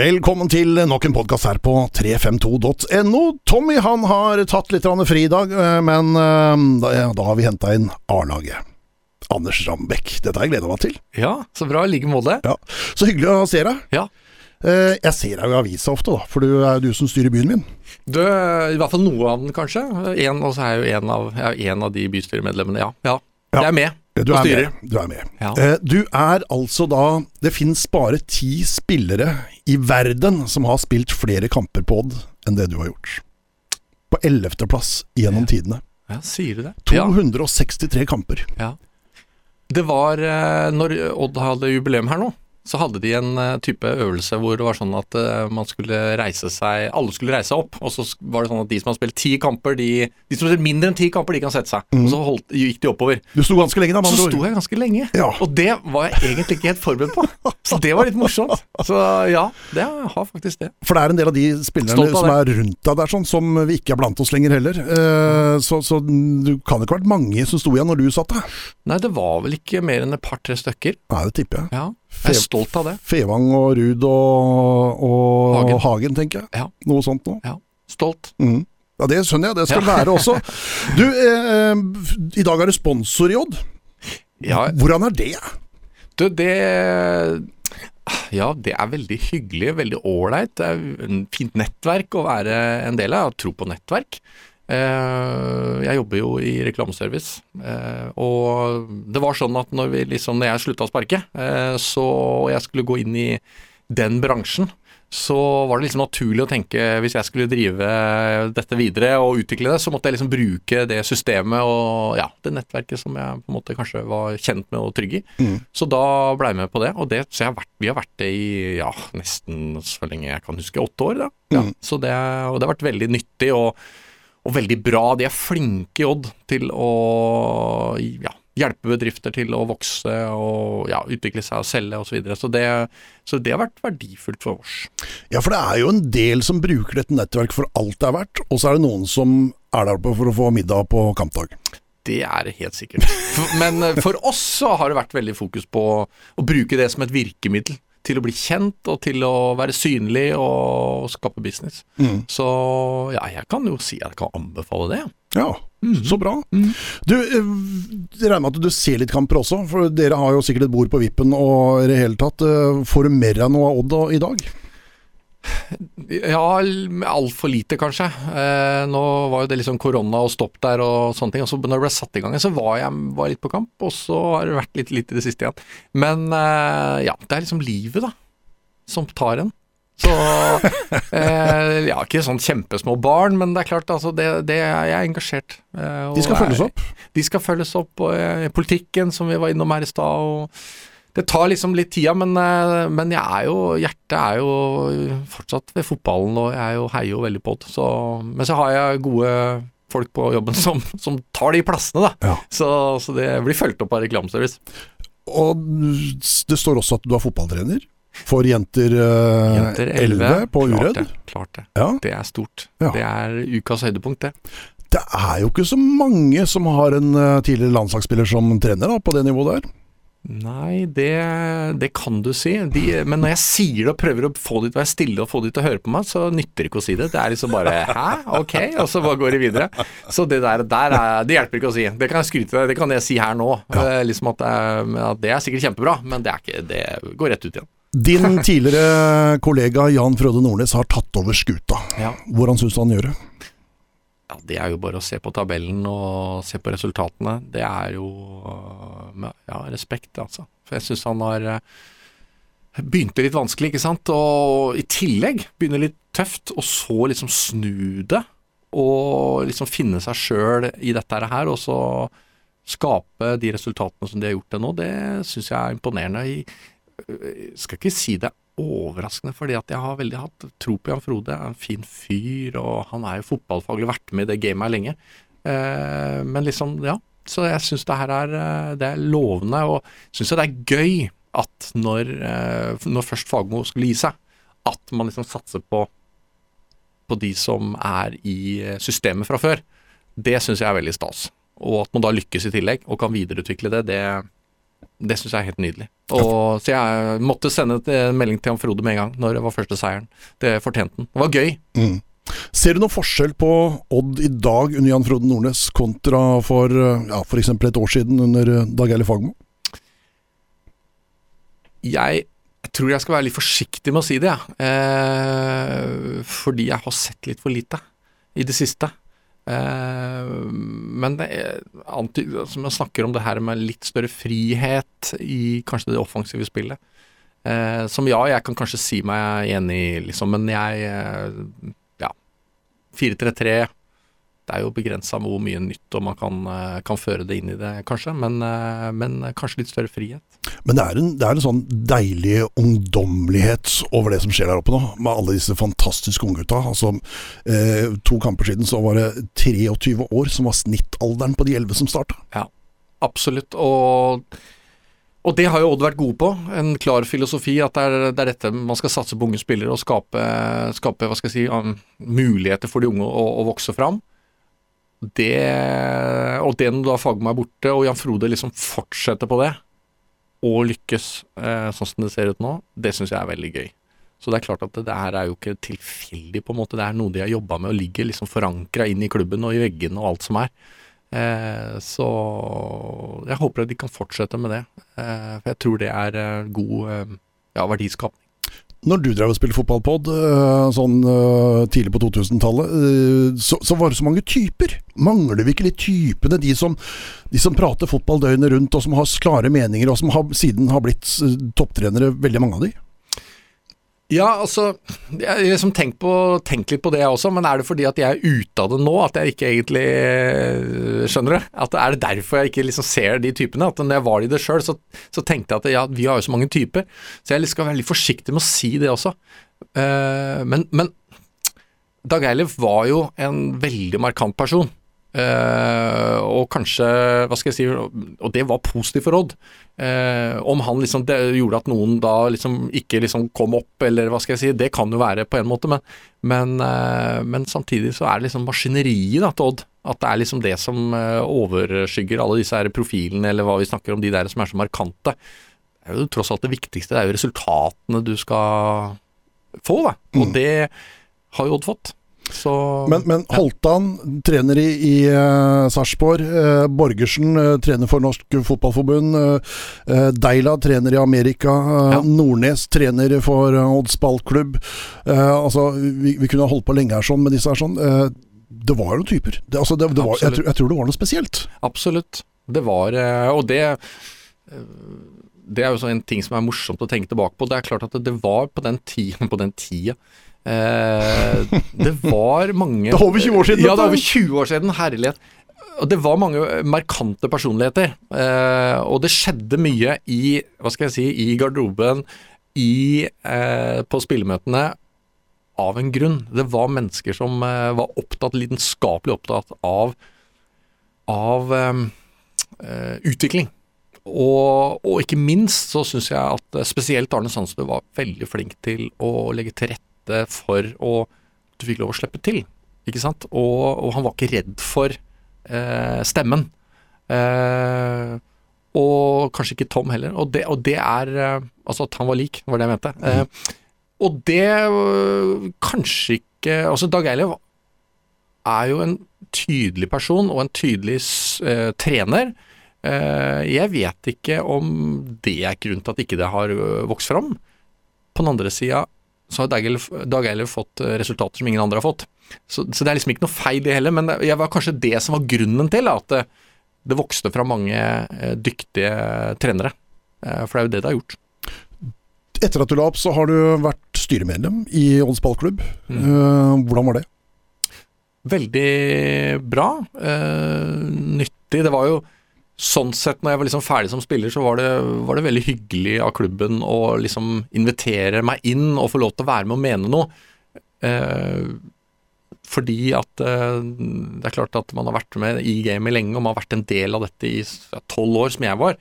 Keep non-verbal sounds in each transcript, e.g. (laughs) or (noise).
Velkommen til nok en podkast her på 352.no. Tommy han har tatt litt fri i dag, eh, men eh, da, ja, da har vi henta inn A-laget. Anders Rambekk. Dette har jeg gleda meg til. Ja, så bra. I like måte. Ja. Så hyggelig å se deg. Ja. Eh, Jeg ser deg jo i avisa ofte, da, for du er jo du som styrer byen min. Du, I hvert fall noe av den, kanskje. En, og så er jeg jo en av, jeg er en av de bystyremedlemmene. Ja, ja. Ja. Jeg er med. Du er med. Du er med. Ja. Eh, Du er altså da Det fins bare ti spillere i verden som har spilt flere kamper på Odd enn det du har gjort. På ellevteplass gjennom tidene. ja, sier du det? Ja. 263 kamper. ja. Det var eh, Når Odd hadde jubileum her nå, så hadde de en eh, type øvelse hvor det var sånn at eh, man skulle reise seg Alle skulle reise seg opp, og så var det sånn at de som har spilt ti kamper, de, de som har spilt mindre enn ti kamper, de kan sette seg. Og så holdt, gikk de oppover. Du sto ganske lenge, da, med Så andre ord. sto jeg ganske lenge, Ja. og det var jeg egentlig ikke helt forberedt på. Så det var litt morsomt. Så ja, det har faktisk det. For det er en del av de spillerne av som er rundt deg der, sånn, som vi ikke er blant oss lenger heller. Uh, så, så du kan ikke ha vært mange som sto igjen når du satt der. Nei, det var vel ikke mer enn et par-tre stykker. Nei, det tipper jeg. Ja, jeg er stolt av det. Fevang og Ruud og, og Hagen. Hagen. tenker jeg. Ja. Noe sånt noe. Ja, stolt. Mm. Ja, det skjønner jeg. Det skal ja. være også. (laughs) Du, eh, i dag er du sponsor i Odd. Ja, Hvordan er det? du, det Ja, det er veldig hyggelig, veldig ålreit. Fint nettverk å være en del av. Tro på nettverk. Eh, Jeg jobber jo i reklameservice, eh, og det var sånn at når, vi liksom, når jeg slutta å sparke, eh, så og jeg skulle gå inn i den bransjen, så var det liksom naturlig å tenke hvis jeg skulle drive dette videre og utvikle det, så måtte jeg liksom bruke det systemet og ja, det nettverket som jeg på en måte kanskje var kjent med og trygg i. Mm. Så da ble jeg med på det, og det, så jeg har vært, vi har vært det i ja, nesten så lenge jeg kan huske, åtte år. da. Ja, Mm. så det, og det har vært veldig nyttig og, og veldig bra. De er flinke i Odd til å ja, hjelpe bedrifter til å vokse og ja, utvikle seg og selge osv. Så, videre. så, det, så det har vært verdifullt for oss. Ja, for det er jo en del som bruker dette nettverket for alt det er verdt, og så er det noen som er der oppe for å få middag på kampdag. Det er helt sikkert. Men eh, for oss så har det vært veldig fokus på å bruke det som et virkemiddel. Til å bli kjent og til å være synlig og skape business. Mm. Så ja, jeg kan jo si at jeg kan anbefale det. Ja, så bra. Du, eh, jeg regner med at du ser litt kamper også, for dere har jo sikkert et bord på vippen og i det hele tatt. eh, Får du mer av noe av Odd i dag? Ja, altfor lite kanskje. Eh, nå var jo det liksom korona og stopp der og sånne ting. Og så når det ble satt i gang så var jeg var litt på kamp, og så har det vært litt, litt i det siste igjen. Men eh, ja, det er liksom livet, da, som tar en. Så (laughs) eh, Ja, ikke sånn kjempesmå barn, men det er klart, altså, det, det jeg er engasjert. eh, De skal er- følges opp. De skal følges opp, og eh, politikken som vi var innom her i stad. og Det tar liksom litt tida, men, eh, men jeg er jo, hjertet er jo fortsatt ved fotballen, og jeg er jo, heier jo veldig på det. Så, men så har jeg gode folk på jobben (laughs) som, som tar de plassene, da. Ja. Så, så det blir fulgt opp av reklameservice. Og det står også at du er fotballtrener for jenter, eh, Jenter 11 på klart det, Klart det. Ja. Det er stort. Ja. Det er ukas høydepunkt, det. Det er jo ikke så mange som har en eh, tidligere landslagsspiller som trener da, på det nivået der. Nei, det, det kan du si. De, men når jeg sier det og prøver å få de til å være stille og få de til å høre på meg, så nytter det ikke å si det. Det er liksom bare hæ, ok, og så bare går det videre. Så det der, der er, det hjelper ikke å si. Det kan jeg skryte det kan jeg si her nå. Ja. Liksom at det, er, at det er sikkert kjempebra, men det, ikke, det går rett ut igjen. Din tidligere kollega Jan Frode Nordnes har tatt over skuta. Ja. Hvordan syns du han gjør det? Ja, Det er jo bare å se på tabellen og se på resultatene. Det er jo med ja, respekt, altså. For jeg syns han har øh, Begynte litt vanskelig, ikke sant, og i tillegg begynner litt tøft, og så liksom snu det. Og liksom finne seg sjøl i dette her, og så skape de resultatene som de har gjort til nå. Det syns jeg er imponerende. Jeg øh, skal ikke si det overraskende, fordi at jeg har veldig hatt tro på Jan Frode. Er en fin fyr, og han er jo fotballfaglig, vært med i det gamet lenge. Eh, men liksom, ja. Så jeg syns det her er, eh, det er lovende, og syns det er gøy at når, eh, når først Fagmo skulle gi seg, at man liksom satser på, på de som er i eh, systemet fra før. Det syns jeg er veldig stas. Og at man da lykkes i tillegg, og kan videreutvikle det, det, Det syns jeg er helt nydelig. Og, så jeg måtte sende en melding til han Frode med en gang når det var første seieren. Det fortjente han. Det var gøy. Mm. Ser du noen forskjell på Odd i dag under Jan Frode Nordnes kontra for ja, f.eks. et år siden under Dag Eilif Fagmo? Jeg, tror jeg skal være litt forsiktig med å si det, jeg. Eh, fordi jeg har sett litt for lite i det siste. Eh, men det er, som jeg snakker om det her med litt større frihet i kanskje det offensive spillet. Eh, som ja, jeg kan kanskje si meg enig i, liksom, men jeg eh, 4-3-3 det er jo begrensa hvor mye nytt og man kan, eh, kan, føre det inn i det, kanskje. Men, eh, men kanskje litt større frihet. Men det er, en, det er, en, sånn deilig ungdommelighet over det som skjer der oppe nå, med alle disse fantastiske unggutta. Altså, eh, to kamper siden så var det 23 år som var snittalderen på de 11 som starta. Ja, absolutt. Og og det har jo Odd vært gode på. En klar filosofi at det er, det er dette man skal satse på unge spillere og skape, skape hva skal jeg si, um, muligheter for de unge å, å vokse fram. Det, og det når da Fagmo er borte, og Jan Frode liksom fortsetter på det, og lykkes eh, sånn som det ser ut nå, det syns jeg er veldig gøy. Så det er klart at det, det her er jo ikke tilfeldig, på en måte. Det er noe de har jobba med og ligger liksom forankra inn i klubben og i veggene og alt som er. Eh, så jeg håper at de kan fortsette med det. Eh, for jeg tror det er eh, god ja, verdiskapning. Når du drev og spilte fotballpod sånn tidlig på 2000-tallet, så, så, var det så mange typer. Mangler vi ikke litt typene, de som, de som prater fotball døgnet rundt, og som har klare meninger, og som har, siden har blitt topptrenere, veldig mange av de? Ja, altså Jeg liksom tenkt, på, litt på det, jeg også, men er det fordi at jeg er ute av det nå at jeg ikke egentlig eh, Skjønner det? At Er det derfor jeg ikke liksom ser de typene? At når jeg var i det sjøl, så, så, tenkte jeg at ja, vi har jo så mange typer. Så jeg skal være litt forsiktig med å si det også. Uh, men, men Dag Eilif var jo en veldig markant person. Uh, og kanskje, hva skal jeg si, og det var positivt for Odd. Uh, om han liksom det gjorde at noen da liksom ikke liksom kom opp, eller hva skal jeg si, det kan jo være på en måte, men, men, uh, men samtidig så er det liksom maskineriet da, til Odd. At det er liksom det som overskygger alle disse her profilene, eller hva vi snakker om, de der som er så markante. Det er jo tross alt det viktigste, det er jo resultatene du skal få, da. Og mm. det har jo Odd fått. Så, men, men Holtan, ja. trener i, i uh, Sarpsborg. Uh, Borgersen, uh, trener for Norsk Fotballforbund. Deila, trener i Amerika. Ja. Nordnes, trener for Odds ballklubb. altså, vi, vi, kunne holdt på lenge her sånn med disse her sånn. det var noen typer. Det, altså, det, det var, jeg, jeg, tror det var noe spesielt. Absolutt. Det var Og det det er jo en ting som er morsomt å tenke tilbake på. Det er klart at det, var på den tida, (laughs) på den tida Eh, det var mange Det er over 20 år siden? Ja, det er over 20 år siden. Herlighet. Og det var mange markante personligheter. Eh, og det skjedde mye i hva skal jeg si, i garderoben, i, eh, på spillemøtene, av en grunn. Det var mennesker som eh, var opptatt, lidenskapelig opptatt av, av eh, utvikling. Og, og, ikke minst så syns jeg at spesielt Arne Sandstø var veldig flink til å legge til rette rette for å Du fikk lov å slippe til, ikke sant? Og, og han var ikke redd for eh, stemmen. Eh, og kanskje ikke Tom heller. Og det, og det er eh, Altså at han var lik, var det jeg mente. Mm. og det øh, kanskje ikke Altså Dag Eilev er jo en tydelig person og en tydelig uh, trener. Uh, jeg vet ikke om det er grunnen til at ikke det har vokst fram. På den andre sida så har Dag Eilif fått eh, resultater som ingen andre har fått. Så, så, det er liksom ikke noe feil det heller, men det var kanskje det som var grunnen til at det, det vokste fra mange eh, dyktige trenere. Eh, for det er jo det det har gjort. Etter at du la opp, så har du vært styremedlem i Odds ballklubb. Mm. Hvordan var det? Veldig bra. Nyttig. Det var jo sånn sett, når jeg var liksom ferdig som spiller, så var det, var det, veldig hyggelig av klubben å liksom invitere meg inn og få lov til å være med og mene noe. Eh, fordi at eh, det er klart at man har vært med i gamet lenge, og man har vært en del av dette i tolv ja, år, som jeg var.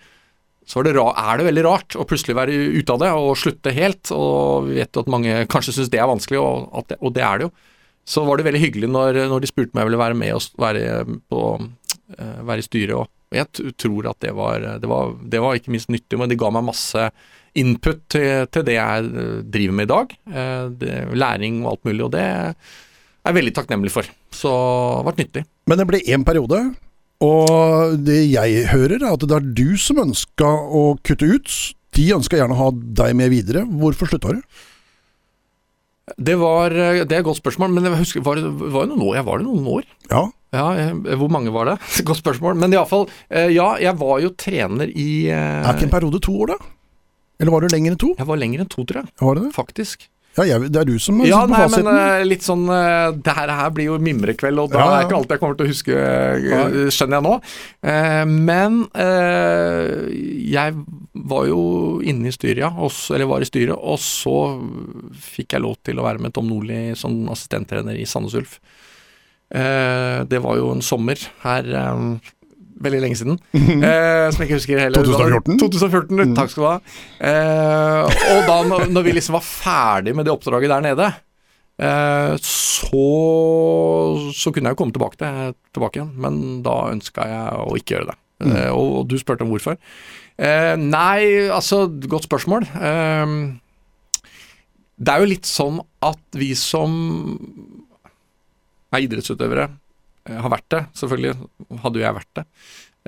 Så det, er det veldig rart å plutselig være ute av det og slutte helt. Og vi vet jo at mange kanskje syns det er vanskelig, og det, og det, er det jo. Så var det veldig hyggelig når, når de spurte om jeg ville være med og være, på, eh, være i styret. Og jeg tror at det var, det var, det var ikke minst nyttig, men det ga meg masse input til, til det jeg eh, driver med i dag. Eh, det, læring og alt mulig, og det er jeg veldig takknemlig for. Så det har vært nyttig. Men det ble én periode, og det jeg hører er at det er du som ønska å kutte ut. De ønska gjerne å ha deg med videre. Hvorfor slutta du? Det var eh, Det er et godt spørsmål, men jeg husker, var det, var det noen år? Ja, var det noen år? Ja, Ja, eh, Hvor mange var det? (laughs) Godt spørsmål. Men iallfall, ja, jeg var jo trener i eh, Er ikke en periode to år, da? Eller var du lenger enn to? Jeg var lenger enn to, tror jeg. Var det det? Faktisk. Ja, jeg, det er du som Ja, på nei, fasiten. men eh, litt sånn Det her, blir jo mimrekveld, og da Ja, ja. er ikke alt jeg kommer til å huske, eh, skjønner jeg nå. Eh, men eh, jeg var jo inne i styret, ja. eller var i styret, og så fikk jeg lov til å være med Tom Nordli som assistenttrener i Sandnes Ulf. Eh, det var jo en sommer her eh, veldig lenge siden, (laughs) eh, som jeg ikke husker heller. 2014? 2014, Mm. takk skal du ha. Eh, og da når, vi liksom var ferdig med det oppdraget der nede, eh, så, så kunne jeg jo komme tilbake, til, tilbake igjen, men da ønska jeg å ikke gjøre det. Eh, og, og du spurte om hvorfor. Eh, nei, altså, godt spørsmål. Det er jo litt sånn at vi som er idrettsutøvere, eh, har vært det, selvfølgelig hadde jo jeg vært det,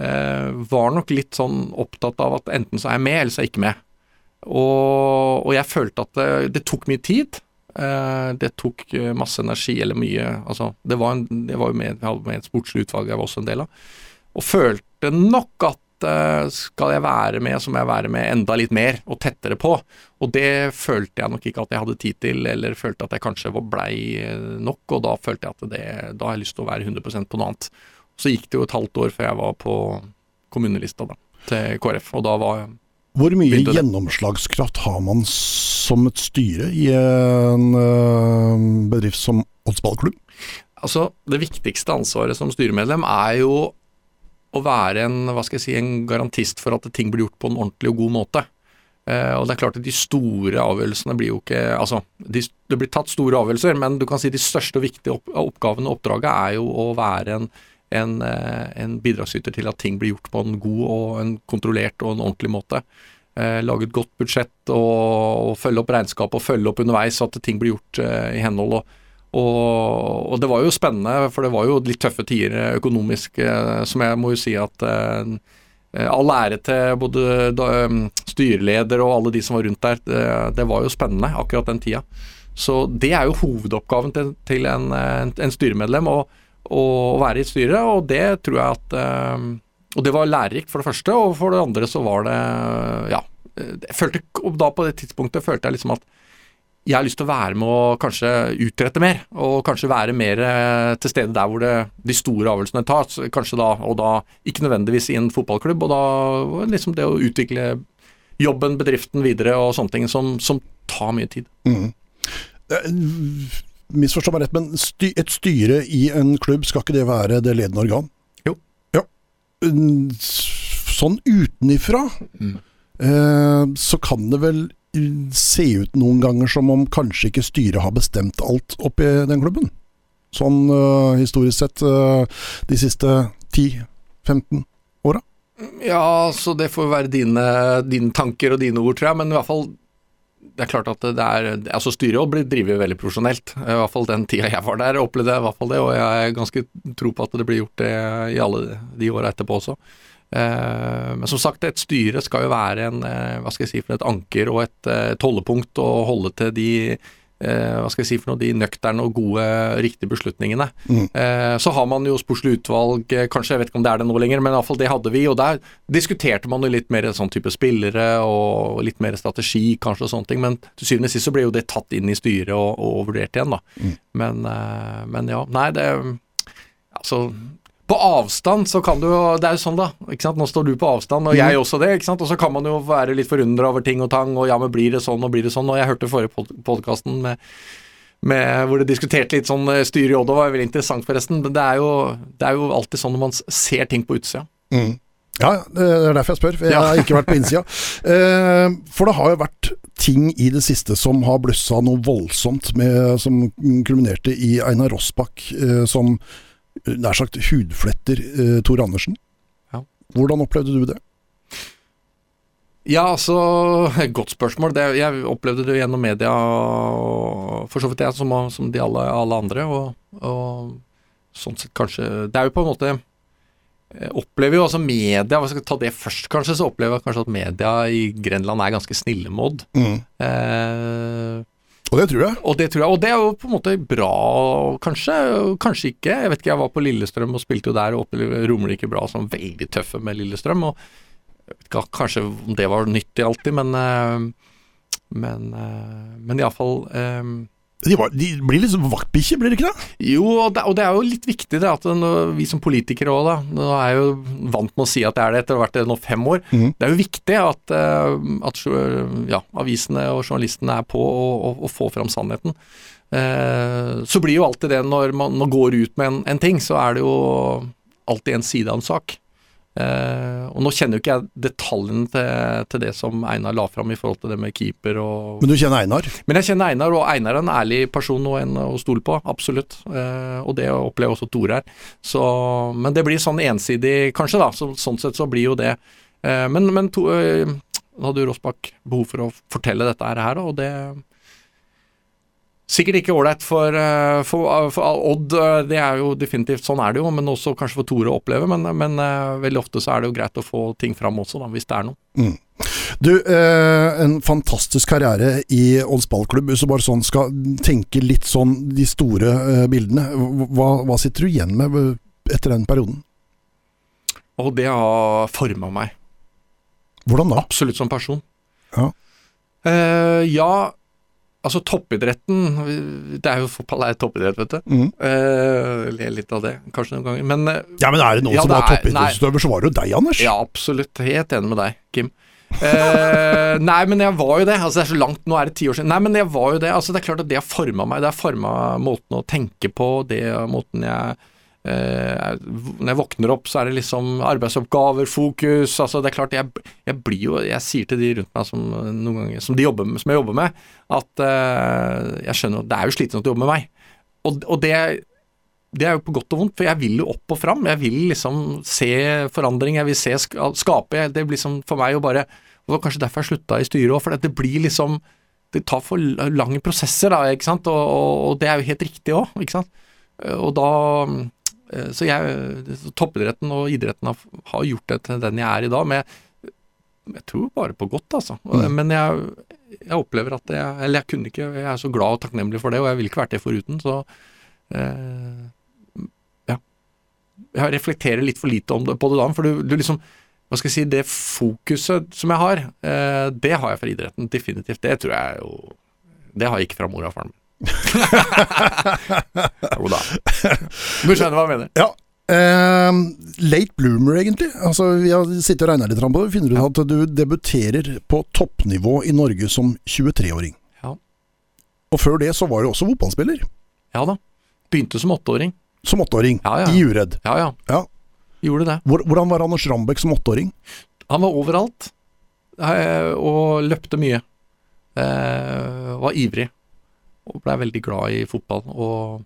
eh, var nok litt sånn opptatt av at enten så er jeg med, eller så er jeg ikke med. Og, og jeg følte at det, det tok mye tid. Eh, det tok masse energi, eller mye Altså, det var, en, det var jo med, jeg med et sportslig utvalg jeg var også en del av. Og følte nok at eh, skal jeg være med, så må jeg være med enda litt mer og tettere på. Og det følte jeg nok ikke at jeg hadde tid til, eller følte at jeg kanskje var blei eh, nok, og da følte jeg at det, da har jeg lyst til å være 100% på noe annet. Så gikk det jo et halvt år før jeg var på kommunelista da, til KrF, og da var Hvor mye gjennomslagskraft har man som et styre i en øh, bedrift som Oddsballklubb? Altså, det viktigste ansvaret som styremedlem er jo å være en, hva skal jeg si, en garantist for at ting blir gjort på en ordentlig og god måte. Eh, og det er klart at de store avgjørelsene blir jo ikke Altså, de, det blir tatt store avgjørelser, men du kan si de største og viktige opp, oppgavene og oppdraget er jo å være en, en, eh, en bidragsyter til at ting blir gjort på en god og en kontrollert og en ordentlig måte. Eh, lage et godt budsjett og, og følge opp regnskap og følge opp underveis, så at ting blir gjort eh, i henhold. og og, og det var jo spennende, for det var jo litt tøffe tider økonomisk, eh, som jeg må jo si at eh, All ære til både eh, styreleder og alle de som var rundt der. Det, det var jo spennende akkurat den tida. Så det er jo hovedoppgaven til, til en, en, en styremedlem, å, være i et styre, og det tror jeg at eh, Og det var lærerikt, for det første, og for det andre så var det Ja. Jeg følte, da på det tidspunktet følte jeg liksom at jeg har lyst til å være med å kanskje utrette mer, og kanskje være mer eh, til stede der hvor det, de store avgjørelsene tas. Kanskje da, og da ikke nødvendigvis i en fotballklubb, og da liksom det å utvikle jobben, bedriften videre og sånne ting som, som tar mye tid. Mm. Eh, Misforstå meg rett, men sty et styre i en klubb, skal ikke det være det ledende organ? Jo. Ja. Mm, Sånn utenifra Mm. eh, så kan det vel se ut noen ganger som om kanskje ikke styret har bestemt alt oppi den klubben. Sånn uh, historisk sett uh, de siste 10-15 Ja, så det får være dine, dine tanker og dine ord, tror jeg, men i hvert fall det er klart at det er Altså styret blir drevet veldig profesjonelt. I hvert fall den tida jeg var der, opplevde jeg i hvert fall det, og jeg er ganske tro på at det blir gjort det i alle de åra etterpå også. Eh, men som sagt, et styre skal jo være en, eh, hva skal jeg si, for et anker og et, tollepunkt et holdepunkt og holde til de eh, hva skal jeg si for noe, de nøkterne og gode, riktige beslutningene. Mm. Eh, så har man jo sportslig utvalg, eh, kanskje, jeg vet ikke om det er det nå lenger, men iallfall det hadde vi. Og der diskuterte man jo litt mer sånn type spillere og litt mer strategi, kanskje, og sånne ting. Men til syvende og sist så ble jo det tatt inn i styret og, og vurdert igjen, da. Mm. Men, eh, men ja, nei, det Altså på avstand så kan du jo Det er jo sånn, da. ikke sant? Nå står du på avstand, og jeg også det. ikke sant? Og så kan man jo være litt forundra over ting og tang, og ja, men blir det sånn, og blir det sånn? Og jeg hørte forrige pod podkasten med, med hvor det diskuterte litt sånn eh, styre i Odd, og var veldig interessant, forresten. Men det er, jo, det er jo alltid sånn når man ser ting på utsida. Mm. Ja, det er derfor jeg spør. Jeg har ikke vært på innsida. (laughs) Eh, for det har jo vært ting i det siste som har blussa noe voldsomt, med, som kulminerte i Einar Rossbakk eh, som nær sagt hudfletter eh, Tor Andersen. Ja. Hvordan opplevde du det? Ja, altså (laughs) Godt spørsmål. Det, jeg opplevde det gjennom media, for så vidt jeg, som, som de alle, alle andre. Og, og, sånn sett kanskje Det er jo på en måte jeg opplever jo altså media Hvis jeg skal ta det først, kanskje? Så opplever jeg kanskje at media i Grenland er ganske snille mod. Mm. Eh, Og det tror jeg. og det tror jeg, og det er jo på en måte bra, kanskje. Kanskje ikke. Jeg vet ikke, jeg var på Lillestrøm og spilte jo der og opplevde Romerike bra som veldig tøffe med Lillestrøm. og jeg vet ikke, Kanskje det var nyttig alltid, men eh, Men, eh, men iallfall eh, De, var, de blir liksom vaktbikkjer, blir det ikke det? Jo, og det, og det er jo litt viktig det at når, vi som politikere òg, da Nå er jeg jo vant med å si at det er det etter å ha vært det nå fem år. Mm. Det er jo viktig at, eh, at ja, avisene og journalistene er på å og, og får fram sannheten. Eh, så blir jo alltid det når man, man går ut med en, en ting, så er det jo alltid en side av en sak. Eh, og nå kjenner jo ikke jeg detaljene til, til det som Einar la fram i forhold til det med keeper og Men du kjenner Einar? men jeg kjenner Einar, og Einar er en ærlig person og en å stole på, absolutt. Uh, og det opplever også Tore her. Så, men det blir sånn ensidig, kanskje, da. Så, sånn sett så blir jo det. Uh, men men to, hadde Rossbakk behov for å fortelle dette her, og det Sikkert ikke ålreit for, eh, for, for Odd, eh, det er jo definitivt sånn er det jo, men også kanskje for Tore å oppleve. Men, men eh, veldig ofte så er det jo greit å få ting fram også, da, hvis det er noe. Du, eh, en fantastisk karriere i Odds ballklubb. Hvis du bare sånn skal tenke litt sånn de store eh, bildene, hva, hva sitter du igjen med eh, etter den perioden? Og det har forma meg. Hvordan da? Absolutt som person. Ja. Eh, ja, altså toppidretten Det er jo fotball er toppidrett, vet du. Mm. Uh, ler litt av det, kanskje noen ganger. Men uh, Ja, men er det noen Ja, som det var er- toppidrettsutøver, så var det jo deg, Anders. ja, absolutt. Helt enig med deg, Kim. Uh, (laughs) nei, men jeg var jo det. Altså, det er så langt, nå er det ti år siden. Nei, men jeg var jo det. Altså, det er klart at det har forma meg. Det har forma måten å tenke på, det måten jeg eh, Når jeg våkner opp, så er det liksom arbeidsoppgaver, fokus. Altså, det er klart, jeg, jeg blir jo Jeg sier til de rundt meg som noen ganger Som, jobber som jeg jobber med, at eh, jeg skjønner at det er jo slitsomt å jobbe med meg. Og, og det det er jo på godt og vondt, for jeg vil jo opp og fram. Jeg vil liksom se forandring, jeg vil se sk skape. Det blir liksom for meg å bare Det var kanskje derfor jeg slutta i styret òg, for det blir liksom Det tar for lange prosesser, da, ikke sant. Og, og, og det er jo helt riktig òg, sant. Og da eh, Så jeg Toppidretten og idretten har, gjort det til den jeg er i dag, men jeg tror bare på godt, altså. Mm. Men jeg, jeg opplever at jeg Eller jeg kunne ikke Jeg er så glad og takknemlig for det, og jeg ville ikke vært det foruten. Så eh, ja. Jeg reflekterer litt for lite om det, på det da, for du, du liksom Hva skal jeg si Det fokuset som jeg har, eh, det har jeg fra idretten. Definitivt. Det tror jeg jo Det har jeg ikke fra mor og faren min. (laughs) jo da. Du skjønner hva jeg mener? Ja. Eh, late bloomer, egentlig. Altså, Vi har sittet og regna litt på det. Finner ut at du debuterer på toppnivå i Norge som 23-åring. Ja. Og før det så var du også fotballspiller. Ja da. Begynte som åtteåring. Som åtteåring. Ja, ja. I Uredd. Ja ja. Ja. Gjorde det. Hvordan var Anders Rambekk som åtteåring? Han var overalt, eh, og løpte mye. Eh, var ivrig, og blei veldig glad i fotball. Og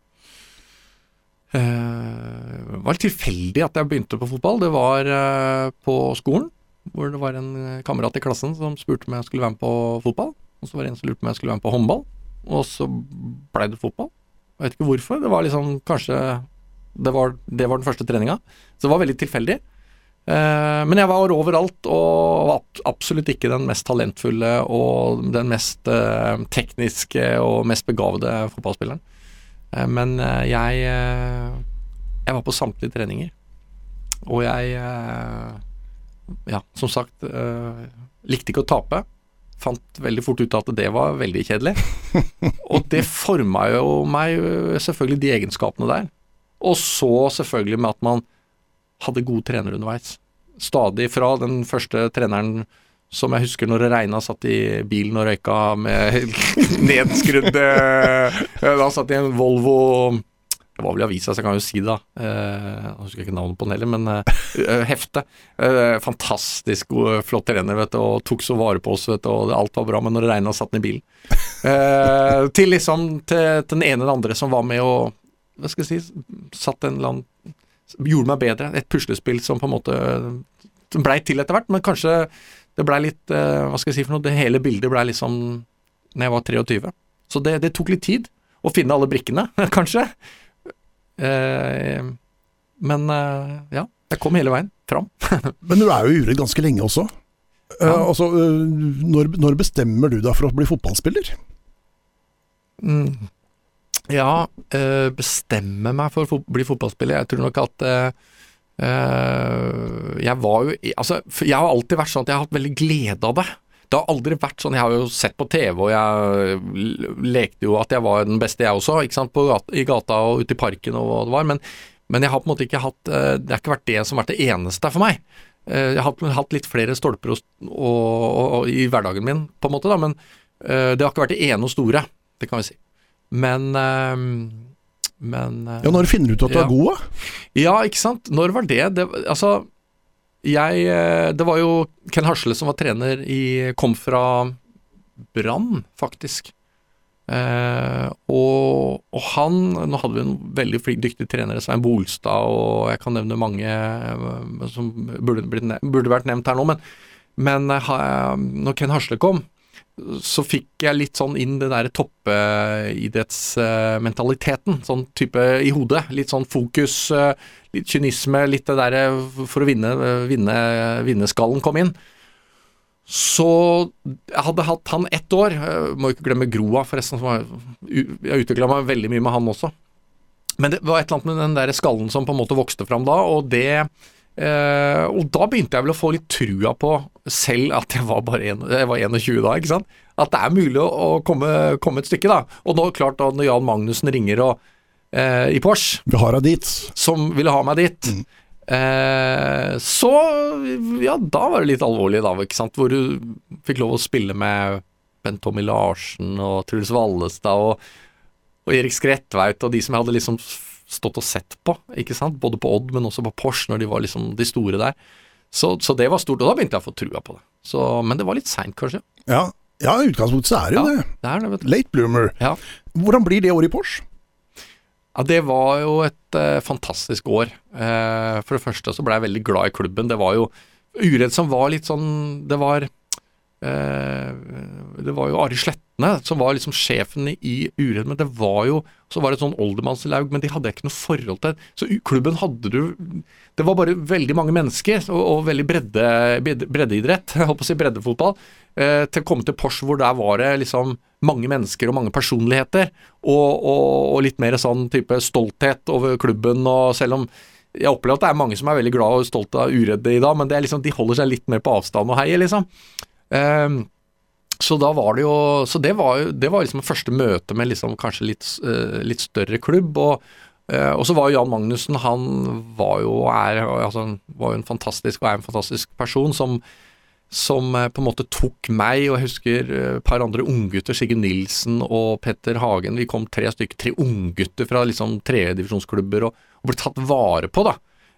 eh, det var tilfeldig at jeg begynte på fotball. Det var eh, på skolen, hvor det var en kamerat i klassen som spurte om jeg skulle være med på fotball. Og så var det en som lurte på om jeg skulle være med på håndball, og så blei det fotball. Jeg vet ikke hvorfor. Det var liksom kanskje Det var, det var den første treninga. Så det var veldig tilfeldig. Eh, men jeg var overalt, og var absolutt ikke den mest talentfulle og den mest eh, tekniske og mest begavede fotballspilleren. Eh, men jeg Jeg var på samtlige treninger. Og jeg Ja, som sagt, likte ikke å tape. Fant veldig fort ut at det var veldig kjedelig. (laughs) Og det forma jo meg selvfølgelig de egenskapene der. Og så selvfølgelig med at man hadde gode trenere underveis. Stadig fra den første treneren som jeg husker når det regna, satt i bilen og røyka med (laughs) nedskrudd eh, Da satt i en Volvo Det var vel i avisa, så jeg kan jo si det, da. Eh, Jeg husker ikke navnet på den heller, men eh, hefte. Eh, fantastisk god, flott trener, vet du, og tok så vare på oss, vet du, og alt var bra, men når det regna, satt den i bilen. Eh, til liksom til, til den ene eller andre som var med og Hva skal jeg si Satt en eller annen Gjorde meg bedre. Et puslespill som på en måte blei til etter hvert, men kanskje det blei litt eh, Hva skal jeg si for noe? Det hele bildet blei liksom Når jeg var 23. Så det, det tok litt tid å finne alle brikkene, (laughs) kanskje. Eh, men eh, ja, jeg kom hele veien fram. (laughs) Men du er jo i Uredd ganske lenge også. Eh, Ja. altså, eh, når, når bestemmer du deg for å bli fotballspiller? Mm. Ja, eh, bestemme meg for å bli fotballspiller. Jeg tror nok at eh, Jeg var jo Altså, jeg har alltid vært sånn at jeg har hatt veldig glede av det. Det har aldri vært sånn Jeg har jo sett på TV, og jeg lekte jo at jeg var den beste, jeg også, ikke sant, gata, i gata og ute i parken og hva det var. Men, men jeg har på en måte ikke hatt eh, Det har ikke vært det som har vært det eneste for meg. Jeg har hatt, litt flere stolper og, og, og, i hverdagen min, på en måte, da, men det har ikke vært det ene og store, det kan vi si. Men eh, Men eh, Ja, Når finner du ut at du Ja. er god, da? ja, ikke sant. Når var det? det altså, jeg eh, Det var jo Ken Hasle som var trener i Kom fra Brann, faktisk. Eh, og, og han Nå hadde vi en veldig flink, dyktig trener, Svein Bolstad, og jeg kan nevne mange eh, som burde, blitt burde vært nevnt her nå, men, men når Ken Hasle kom, så fikk jeg litt sånn inn det der toppidrettsmentaliteten, sånn type i hodet. Litt sånn fokus, eh, litt kynisme, litt det derre for å vinne, vinne, vinnerskallen kom inn. Så jeg hadde hatt han ett år, jeg må ikke glemme Groa forresten, jeg utvikla meg veldig mye med han også. Men det var et eller annet med den der skallen som på en måte vokste fram da, og det eh, Og da begynte jeg vel å få litt trua på, selv at jeg var bare en, jeg var 21 da, ikke sant. At det er mulig å, å komme, komme et stykke, da. Og nå klart da når Jan Magnussen ringer og, eh, i Porsche, Vi har deg dit. som ville ha meg dit. Eh, så ja, da var det litt alvorlig, da, ikke sant. Hvor du fikk lov å spille med Bent Tommy Larsen og Truls Vallestad og, og Erik Skrettveit og de som jeg hadde liksom stått og sett på, ikke sant. Både på Odd, men også på Porsche, når de var liksom de store der. Så, så det var stort, og da begynte jeg å få trua på det. Så, men det var litt seint, kanskje. Ja, ja utgangspunktet så er det jo Ja. det. Det er det, vet du. Late bloomer. Ja. Hvordan blir det året i Porsche? Ja, Det var jo et eh, fantastisk år. Eh, for det første så ble jeg veldig glad i klubben. Det var jo Uredd som var litt sånn Det var Det var jo Ari Slettene som var liksom sjefen i Uredd, men det var jo Så var det et sånn oldermannslaug, men de hadde jeg ikke noe forhold til. Så klubben hadde du Det var bare veldig mange mennesker, og, og veldig bredde, bredde- breddeidrett, (laughs) jeg holdt på å si breddefotball, eh, til å komme til Porsche hvor der var det liksom mange mennesker og mange personligheter, og, og, og litt mer sånn type stolthet over klubben, og selv om jeg opplever at det er mange som er veldig glad og stolt av Uredde i dag, men liksom, de holder seg litt mer på avstand og heier, liksom. Ehm, så da var det jo Så det var det var liksom første møte med liksom kanskje litt, eh, litt større klubb. Og, Uh, og så var jo Jan Magnussen Han var jo er, altså, var jo en fantastisk og er en fantastisk person som som uh, på en måte tok meg, og jeg husker et et par andre unggutter, Sigurd Nilsen og Petter Hagen, vi kom tre stykker, tre unggutter fra liksom tredjedivisjonsklubber og, og ble tatt vare på, da.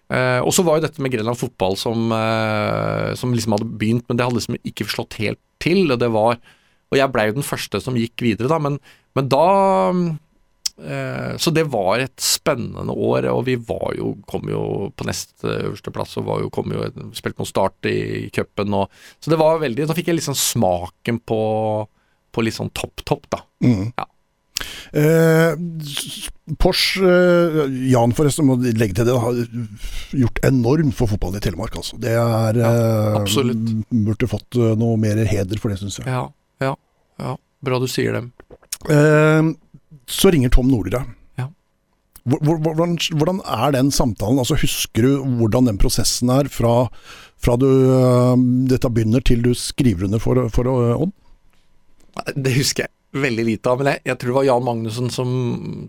Eh, og så var jo dette med Grenland fotball som, uh, som liksom hadde begynt, men det hadde liksom ikke slått helt til. Og det var Og jeg blei jo den første som gikk videre, da, men, men da uh, Så det var et spennende år, og vi var jo kom jo på nest øverste plass og var jo, kom jo spilte noen start i cupen og Så det var veldig Da fikk jeg liksom smaken på, på litt sånn topp-topp, da. Mm. Ja. Eh, Porsche, eh, Jan forresten, må legge til det, har gjort enormt for fotballen i Telemark. Altså. Det er eh, absolutt. Burde fått eh, noe mer heder for det, syns jeg. Ja, ja, ja. Bra du sier det. Eh, så ringer Tom Nordli deg. Ja. Hvor- hvor- Hvordan, hvordan er den samtalen? Altså, husker du hvordan den prosessen er fra, fra du, eh, dette begynner til du skriver under for, for eh, Odd? Det husker jeg veldig lite av, men jeg, jeg tror det var Jan Magnussen som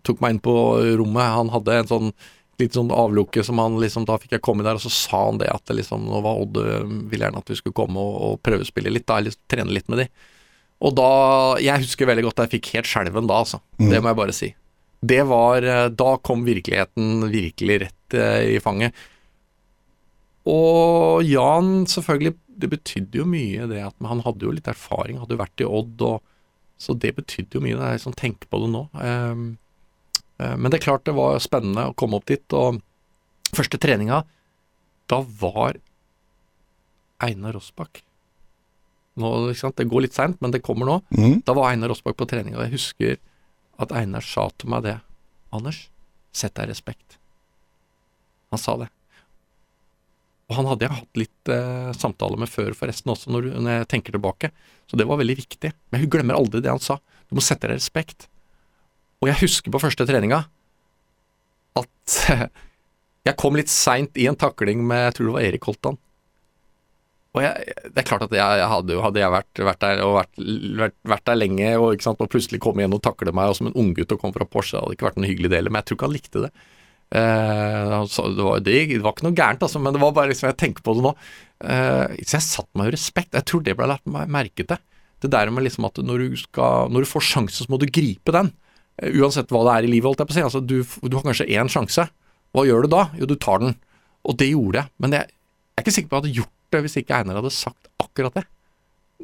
tok meg inn på rommet. Han hadde en sånn litt sånn avlukke som han liksom Da fikk jeg komme der, og så sa han det at det liksom Nå var Odd øh, ville gjerne at vi skulle komme og, og prøvespille litt, da, eller trene litt med de. Og da Jeg husker veldig godt jeg fikk helt skjelven da, altså. Mm. Det må jeg bare si. Det var øh, Da kom virkeligheten virkelig rett øh, i fanget. Og Jan, selvfølgelig, det betydde jo mye det at men han hadde jo litt erfaring, hadde jo vært i Odd, og, så det betydde jo mye når jeg liksom tenker på det nå. Ehm, eh, men det er klart det var spennende å komme opp dit, og første treninga, da var Einar Rossbakk. Nå? Det går litt seint, men det kommer nå. Mm. Da var Einar Rossbakk på trening, og jeg husker at Einar sa til meg det. Anders, sett deg respekt. Han sa det. Og han hadde jeg hatt litt eh, samtale med før forresten også, når, når jeg tenker tilbake. Så det var veldig viktig. Men hun glemmer aldri det han sa. Du må sette deg respekt. Og jeg husker på første treninga at (laughs) jeg kom litt seint i en takling med jeg tror det var Erik Holtan. Og jeg, det er klart at jeg, jeg hadde hadde jeg vært, vært der og vært, vært, vært der lenge og, ikke sant, og plutselig kom igjen og takle meg og som en unggutt og kom fra Porsche, det hadde ikke vært en hyggelig del, men jeg tror ikke han likte det. Eh, det, var, det, det, var, ikke noe gærent, altså, men det var bare liksom, jeg tenker på det nå. Eh, så jeg satte meg i respekt. Jeg tror det ble lært meg merke til. Det der med liksom at når du, skal, når du får sjansen, så må du gripe den. Eh, uansett hva det er i livet, holdt jeg på å si. Altså, du, du har kanskje én sjanse. Hva gjør du da? Jo, du tar den. Og det gjorde jeg. Men jeg, jeg er ikke sikker på at jeg hadde gjort det hvis ikke Einar hadde sagt akkurat det.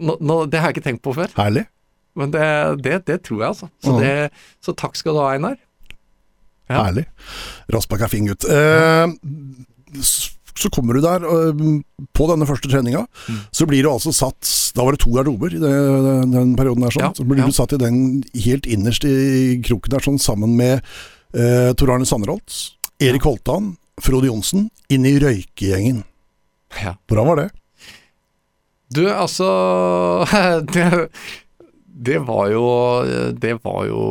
Nå, nå, det har jeg ikke tenkt på før, Herlig. men det, det, det tror jeg, altså. Så, Mhm. det, så takk skal du ha, Einar. Ja. Herlig. Rassbakk er fin gutt. Eh, så kommer du der eh, på denne første treninga. Mm. Så blir du altså satt Da var det to garderober i det, den, den perioden der. sånn. Ja, Så blir ja. du satt i den helt innerst i kroken der, sånn sammen med eh, Tor Arne Sanderholt, Erik Holtan, Frode Johnsen, inn i røykegjengen. Ja. Hvordan var det? Du, altså (laughs) det, var jo Det var jo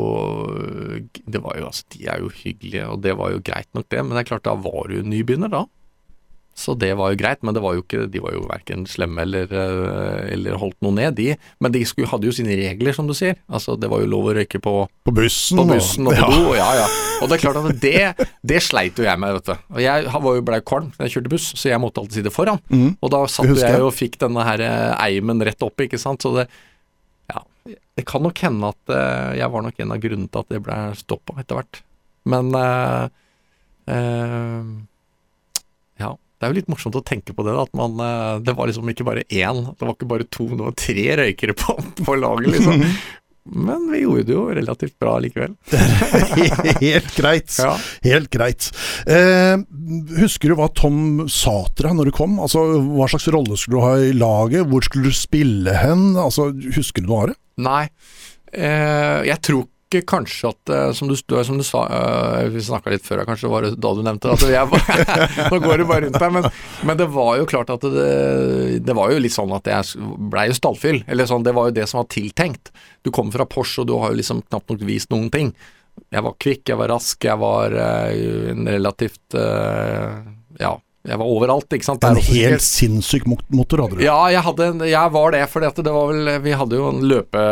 Det var jo altså De er jo hyggelige, og det var jo greit nok, det. Men det er klart, da var du nybegynner, da. Så det var jo greit, men det var jo ikke, de var jo verken slemme eller, eller holdt noe ned, de. Men de skulle, hadde jo sine regler, som du sier. Altså, det var jo lov å røyke på, På bussen? på bussen og på ja. do. Ja, ja. Og det er klart at det, det sleit jo jeg med, vet du. Og jeg var jo blei kvalm da jeg kjørte buss, så jeg måtte alltid sitte foran. Mm. Og da satt jeg og fikk denne her eh, eimen rett opp, ikke sant. Så det. Det kan nok hende at eh, jeg var nok en av grunnene til at det ble stoppa etter hvert. Men eh, eh, Ja. Det er jo litt morsomt å tenke på det, da, at man Det var liksom ikke bare én, det var ikke bare to, det var tre røykere på, på laget, liksom. (laughs) Men vi gjorde det jo relativt bra likevel. (laughs) Helt greit. Ja. Helt greit. Eh, husker du hva Tom sa til deg når du kom? Altså, Hva slags rolle skulle du ha i laget? Hvor skulle du spille hen? Altså, Husker du noe av det? Nei, eh, jeg tror ikke kanskje at eh, Som du, som du sa, eh, vi snakka litt før, kanskje var det da du nevnte det. (laughs) Nå går det bare rundt her, men, men det var jo klart at det, det var jo litt sånn at jeg blei jo stallfyll. Eller sånn, det var jo det som var tiltenkt. Du kommer fra Porsche, og du har jo liksom knapt nok vist noen ting. Jeg var kvikk, jeg var rask, jeg var en relativt Ja, jeg var overalt, ikke sant. En helt sinnssyk motor hadde du. ja, jeg, hadde, jeg var det, for det var vel Vi hadde jo en løpe...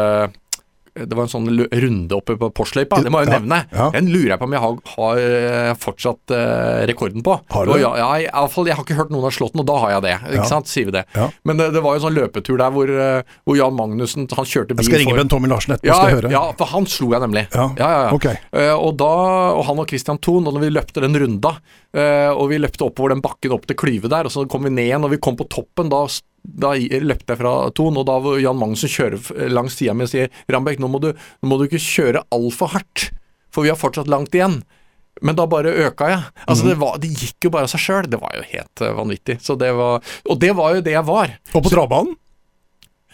Det var en sånn runde oppe på Porsløypa, det må jeg jo nevne. ja. Den lurer jeg på om jeg har, har eh, fortsatt uh, rekorden på. Har du Ja, i alle fall, jeg har ikke hørt noen har slått den, og da har jeg det. Ikke sant, sier vi det. Men det, det var jo en sånn løpetur der hvor, eh, hvor Jan Magnussen han kjørte bil Jeg skal ringe Bent Tommy Larsen etterpå, ja, skal jeg høre. ja, for han slo jeg nemlig. Ja, ja, ja. ok. Uh, og, da, og han og Christian Thon, og når vi løpte den runda, uh, og vi løpte oppover den bakken opp til klyvet der, og så kom vi ned igjen, og vi kom på toppen, da, da løpte jeg fra Ton, og da var Jan Magnussen kjører langs sida mi og sier Rambekk, nå, nå må du ikke kjøre altfor hardt, for vi har fortsatt langt igjen. Men da bare øka jeg. Altså det, var, det gikk jo bare av seg sjøl. Det var jo helt eh, vanvittig. Så det var, og det var jo det jeg var. Og på travbanen?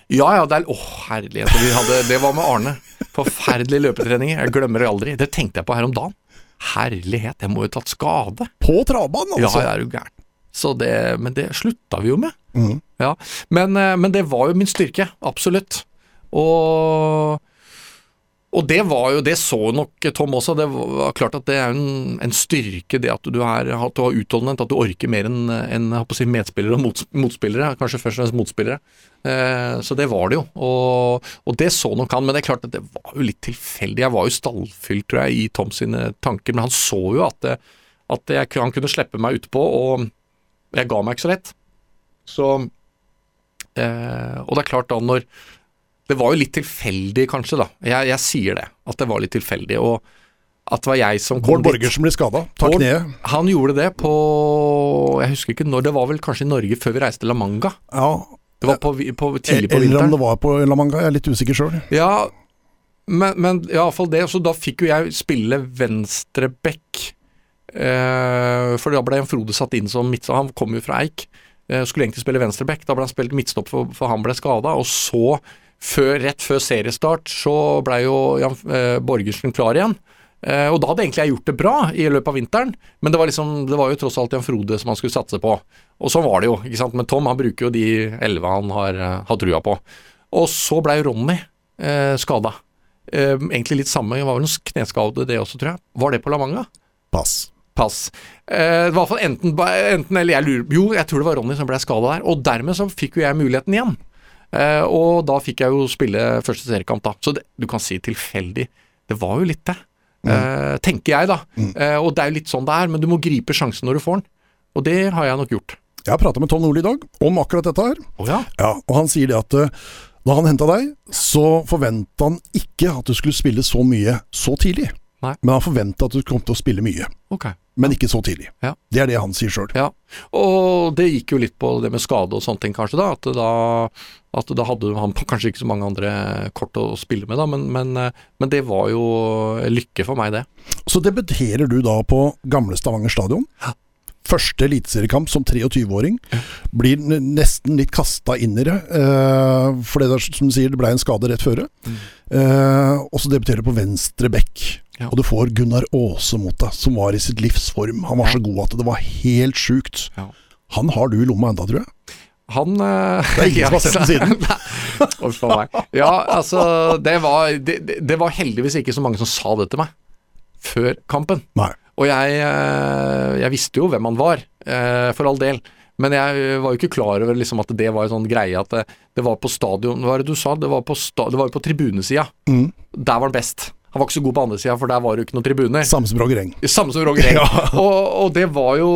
Ja, ja, det er Å, herlighet. Vi hadde, det var med Arne. Forferdelige løpetreninger. Jeg glemmer det aldri. Det tenkte jeg på her om dagen. Herlighet, jeg må jo tatt skade. På travbanen, Ja, det er jo gæren. Så det, men det slutta vi jo med. Mm. Ja, men, eh, men det var jo min styrke, absolutt. Og, og det var jo, det så nok Tom også, det var klart at det er en, en styrke det at du, er, at du har utholdenhet, at du orker mer enn å si, medspillere og mots, motspillere, kanskje først og fremst motspillere. Eh, så det var det jo, og, og det så nok han, men det er klart at det var jo litt tilfeldig. Jeg var jo stallfylt, tror jeg, i Tom sine tanker, men han så jo at, det, at jeg, han kunne slippe meg utpå, og jeg ga meg ikke så lett. Så eh, Og det er klart da når Det var jo litt tilfeldig, kanskje, da. Jeg, jeg sier det, at det var litt tilfeldig. Og at det var jeg som kom Bård Borgersen ble skada. Ta kneet. Han gjorde det på Jeg husker ikke når, det var vel kanskje i Norge før vi reiste til La Manga. Ja. Det var på, på, tidlig på Eller om vinteren. det var på La Manga, jeg er litt usikker sjøl. Ja, men, men i alle fall det. Så da fikk jo jeg spille venstreback. Eh, for da ble Frode satt inn som midtstopper. Han kom jo fra Eik. Eh, skulle egentlig spille venstreback, da ble han spilt midtstopp for, for han ble skada. Og så, før, rett før seriestart, så ble jo Jan eh, Borgersen klar igjen. Eh, og da hadde egentlig jeg gjort det bra i løpet av vinteren, men det var, liksom, det var jo tross alt Jan Frode som han skulle satse på. Og sånn var det jo, ikke sant. Men Tom han bruker jo de elleve han har, har trua på. Og så blei Ronny eh, skada. Eh, egentlig litt samme, det var vel noen kneskade det også, tror jeg. Var det på La Manga? Pass. Pass. Uh, det var i hvert fall enten, enten eller jeg lurer Jo, jeg tror det var Ronny som ble skada der. Og dermed så fikk jo jeg muligheten igjen. Uh, og da fikk jeg jo spille første seriekamp, da. Så det, du kan si tilfeldig. Det var jo litt det. Eh, tenker jeg, da. Eh, og det er jo litt sånn det er, men du må gripe sjansen når du får den. Og det har jeg nok gjort. Jeg har prata med Tom Nordli i dag om akkurat dette her. Oh, ja. Ja, og han sier det at da han henta deg, så forventa han ikke at du skulle spille så mye så tidlig. Nei. Men han forventa at du kom til å spille mye, Ok. Men ikke så tidlig. Ja. Det er det han sier sjøl. Ja, og det gikk jo litt på det med skade og sånne ting kanskje da, at da, at da hadde han (laughs) kanskje ikke så mange andre kort å spille med da, men, men, men det var jo lykke for meg det. Så debuterer du da på gamle Stavanger stadion. Første eliteseriekamp som 23-åring. Blir nesten litt kasta inn i det. eh, for det der, som du sier, det ble en skade rett før. Eh, og så debuterer du på venstre bekk. Ja. Og du får Gunnar Aase mot deg, som var i sitt livs form. Han var så god at det var helt sjukt. Ja. Han har du i lomma enda, tror jeg. Han eh, Det er ingen som har sett den (laughs) siden. Uff a meg. Ja, altså, det var, det, det- var heldigvis ikke så mange som sa det til meg før kampen. Nei. Og jeg, eh, jeg visste jo hvem han var, eh, for all del. Men jeg var jo ikke klar over liksom at det var en sånn greie at det, det var på stadion Hva var det du sa? Det var på, sta, det var jo på tribunesida. Mm. Der var han best. Han var ikke så god på andre sida, for der var det jo ikke noen tribuner. Samme som Roger Eng. Samme som Roger Eng. (laughs) Ja. og, og det var jo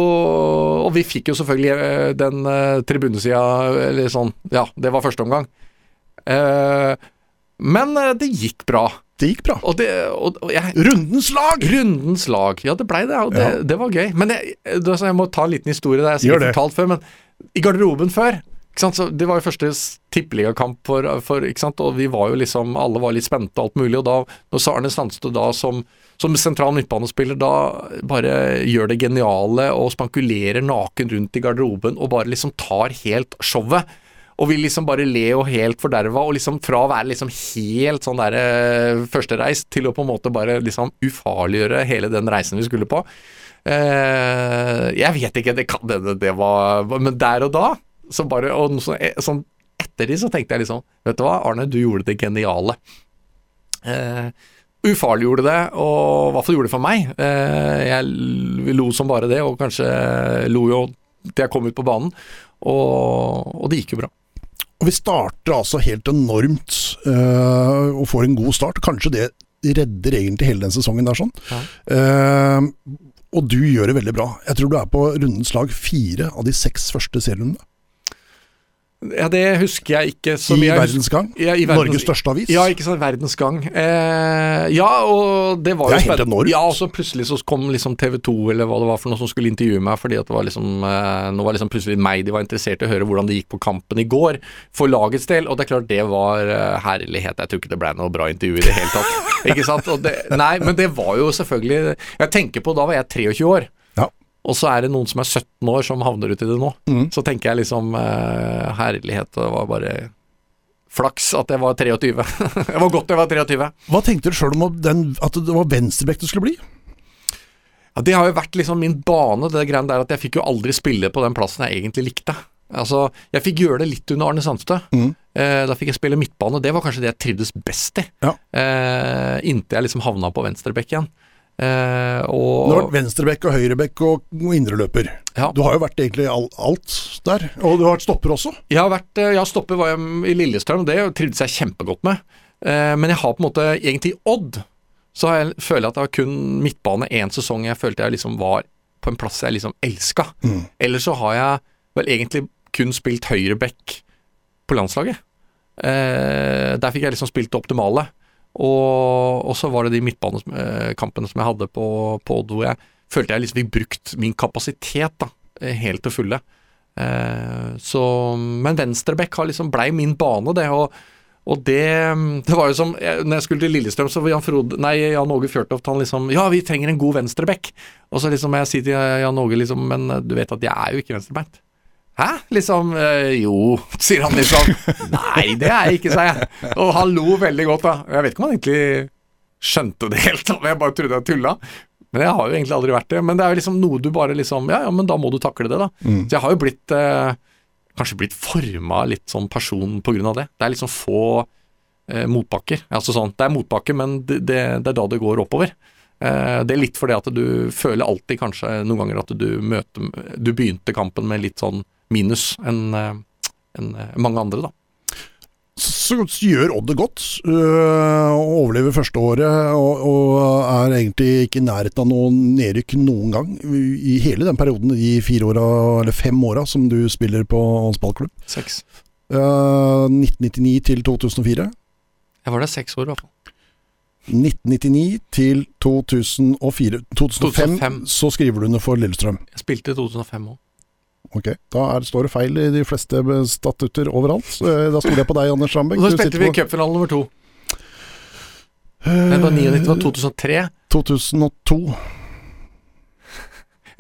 Og vi fikk jo selvfølgelig eh, den uh, tribunesida Eller sånn Ja, det var første omgang. Uh, men eh, det gikk bra. Det gikk bra. Og det og, og jeg, Rundens lag! Rundens lag. Ja, det blei det, og det, Ja. det var gøy. Men jeg, jeg må ta en liten historie. der jeg har fortalt før, men i garderoben før Det var jo første tippeligakamp for, for ikke sant? Og vi var jo liksom Alle var litt spente og alt mulig. Og da når Sarne Arne Sandstø da som, som sentral midtbanespiller da bare gjør det geniale og spankulerer naken rundt i garderoben og bare liksom tar helt showet. Og vil liksom bare le og helt forderva, og liksom fra å være liksom helt sånn der eh, førstereist til å på en måte bare liksom ufarliggjøre hele den reisen vi skulle på. Eh, jeg vet ikke, det kan hende det var Men der og da, så bare og så, eh, sånn etter de, så tenkte jeg liksom Vet du hva, Arne, du gjorde det geniale. Uh, ufarliggjorde det, og i hvert fall gjorde det for meg. Uh, jeg lo som bare det, og kanskje lo jo til jeg kom ut på banen. Og, og det gikk jo bra. Og vi starter altså helt enormt uh, og får en god start. Kanskje det redder egentlig hele den sesongen der sånn. Ja. Eh, og du gjør det veldig bra. Jeg tror du er på rundens lag fire av de seks første serierundene. Ja, det husker jeg ikke I mye. Jeg Verdens Gang. Ja, i verdens- Norges største avis. Ja, ikke sant. Verdens Gang. Eh, ja, og det var Det er jo helt enormt. Ja, og så plutselig så kom liksom TV 2 eller hva det var for noe som skulle intervjue meg, fordi at det var liksom eh, Nå var liksom plutselig meg de var interessert i å høre hvordan det gikk på kampen i går, for lagets del. Og det er klart, det var eh, herlighet. Jeg tror ikke det ble noe bra intervju i det hele tatt. (laughs) ikke sant? Det, nei, men det var jo selvfølgelig Jeg tenker på da var jeg 23 år. Og så er det noen som er 17 år som havner uti det nå. Mm. Så tenker jeg liksom uh, Herlighet, det var bare flaks at jeg var 23. (laughs) det var godt jeg var 23. Hva tenkte du sjøl om den, at det var venstrebekk du skulle bli? Ja, Det har jo vært liksom min bane, det greiene der at jeg fikk jo aldri spille på den plassen jeg egentlig likte. Altså, Jeg fikk gjøre det litt under Arne Sandstø. Mm. Eh, da fikk jeg spille midtbane. Det var kanskje det jeg trivdes best i. Ja. Eh, inntil jeg liksom havna på venstrebekk igjen. Eh, Du har vært venstrebekk og høyrebekk og indreløper. ja. Du har jo vært egentlig all, alt der. Og du har vært stopper også. Jeg har vært, eh, ja, stopper var jeg i Lillestrøm, det trivdes jeg kjempegodt med. Eh, men jeg har på en måte, egentlig Odd, så jeg, føler jeg at det var kun midtbane én sesong jeg følte jeg liksom var på en plass jeg liksom elska. Mm. Ellers så har jeg vel egentlig kun spilt høyreback på landslaget. Eh, der fikk jeg liksom spilt det optimale. Og, og så var det de midtbanekampene som jeg hadde på, på Odd, hvor jeg følte jeg liksom fikk brukt min kapasitet da, eh, helt til fulle. Eh, så, men venstrebekk har liksom blei min bane, det. Og, og det, det var jo som jeg- Når jeg skulle til Lillestrøm, så Jan, Frode, nei, Jan Åge Fjørtoft han liksom Ja, vi trenger en god venstrebekk. Og så liksom jeg sier til Jan Åge liksom Men du vet at jeg er jo ikke venstrebeint. Hæ? Liksom øh, Jo, sier han liksom. (laughs) Nei, det er jeg ikke, sa jeg. Og han lo veldig godt, da. Jeg vet ikke om han egentlig skjønte det helt, om Jeg bare trodde jeg tulla. Men jeg har jo egentlig aldri vært det. Men det er jo liksom noe du bare liksom Ja, ja, men da må du takle det, da. Mm. Så jeg har jo blitt eh, Kanskje blitt forma litt sånn person på grunn av det. Det er liksom få eh, motbakker. Altså sånn, det er motbakke, men det, det, det er da det går oppover. Eh, det er litt fordi at du føler alltid kanskje noen ganger at du møter Du begynte kampen med litt sånn minus enn en eh, mange andre, da. Så, gjør Odd det godt. øh, overlever første året og, og er egentlig ikke i nærheten av noe nedrykk noen gang. I hele den perioden, de fire åra, eller fem åra som du spiller på Hans ballklubb. Seks. Øh, 1999 til 2004. Jeg var der seks år, i hvert fall. 1999 til 2004. 2005, 2005. så skriver du under for Lillestrøm. Jeg spilte i 2005 òg. Ok, Da er, står det feil i de fleste statutter overalt. Øh, Da stoler jeg på deg, Anders Rambekk. (laughs) Da spilte vi cupfinale nummer to. Det var 99, det var 2003. 2002.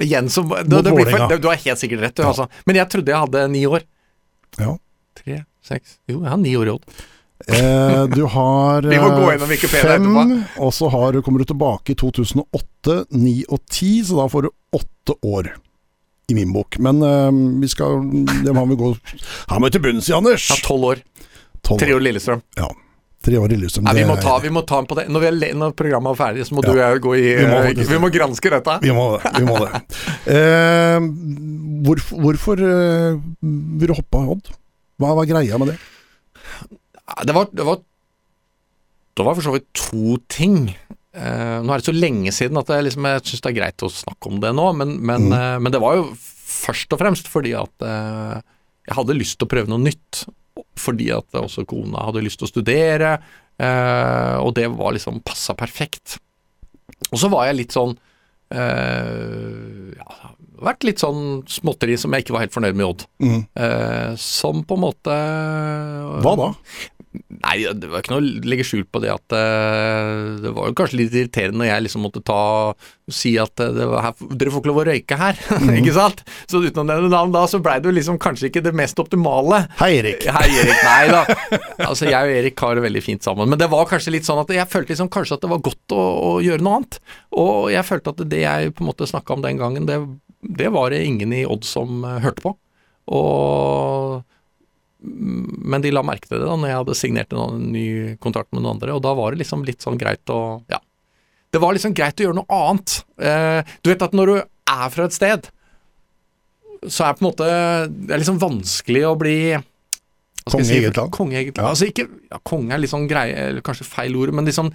Igjen så for, det, Du har helt sikkert rett, du, Ja. altså. Men jeg trodde jeg hadde ni år. Ja. Tre, seks Jo, jeg har ni år i Odd. Eh, du har (laughs) Vi må gå eh, gjennom Wikipedia fem, etterpå. og så har, kommer du tilbake i 2008, 9 og 10, så da får du åtte år i min bok. Men eh, vi skal Det må vi gå Her må vi til bunns i, Anders! Ja, har tolv år. Tolv Tre år. år Lillestrøm. Ja. Tre år Lillestrøm. Nei, vi, må ta, vi må ta den på det. Når, vi er, når programmet er ferdig, så må Ja. du og jeg gå i Vi må det, Vi må granske dette. Vi må det. Vi må det. (laughs) Eh, hvorfor hvorfor eh, vil du hoppe av Odd? Hva var greia med det? Det var, det var Det var for så vidt to ting. Uh, nå er det så lenge siden at jeg, liksom, jeg syns det er greit å snakke om det nå, men, men, Mm. uh, men det var jo først og fremst fordi at uh, jeg hadde lyst til å prøve noe nytt. Fordi at også kona hadde lyst til å studere, og det var liksom passa perfekt. Og så var jeg litt sånn Uh, ja, vært litt sånn småtteri som jeg ikke var helt fornøyd med i Odd. Mm. Uh, som på en måte Hva da? Nei, det var ikke noe å legge skjul på det at eh, Det var jo kanskje litt irriterende når jeg liksom måtte ta si at eh, det var her, dere får ikke lov å røyke her, (laughs) ikke sant? Så uten å nevne navn da, så blei det jo liksom kanskje ikke det mest optimale. Hei, Erik. (laughs) Hei, Erik. Nei da. (laughs) Altså, jeg og Erik har det veldig fint sammen. Men det var kanskje litt sånn at jeg følte liksom kanskje at det var godt å, å gjøre noe annet. Og jeg følte at det jeg på en måte snakka om den gangen, det, det var det ingen i Odd som eh, hørte på. Og men de la merke til det da når jeg hadde signert en ny kontrakt med noen andre, og da var det liksom litt sånn greit å Ja. Det var liksom greit å gjøre noe annet. Eh, du vet at når du er fra et sted, så er det på en måte Det er liksom vanskelig å bli Konge i eget land. Konge i eget Ja. Altså ikke ja, Konge er litt sånn greie, eller kanskje feil ord, men liksom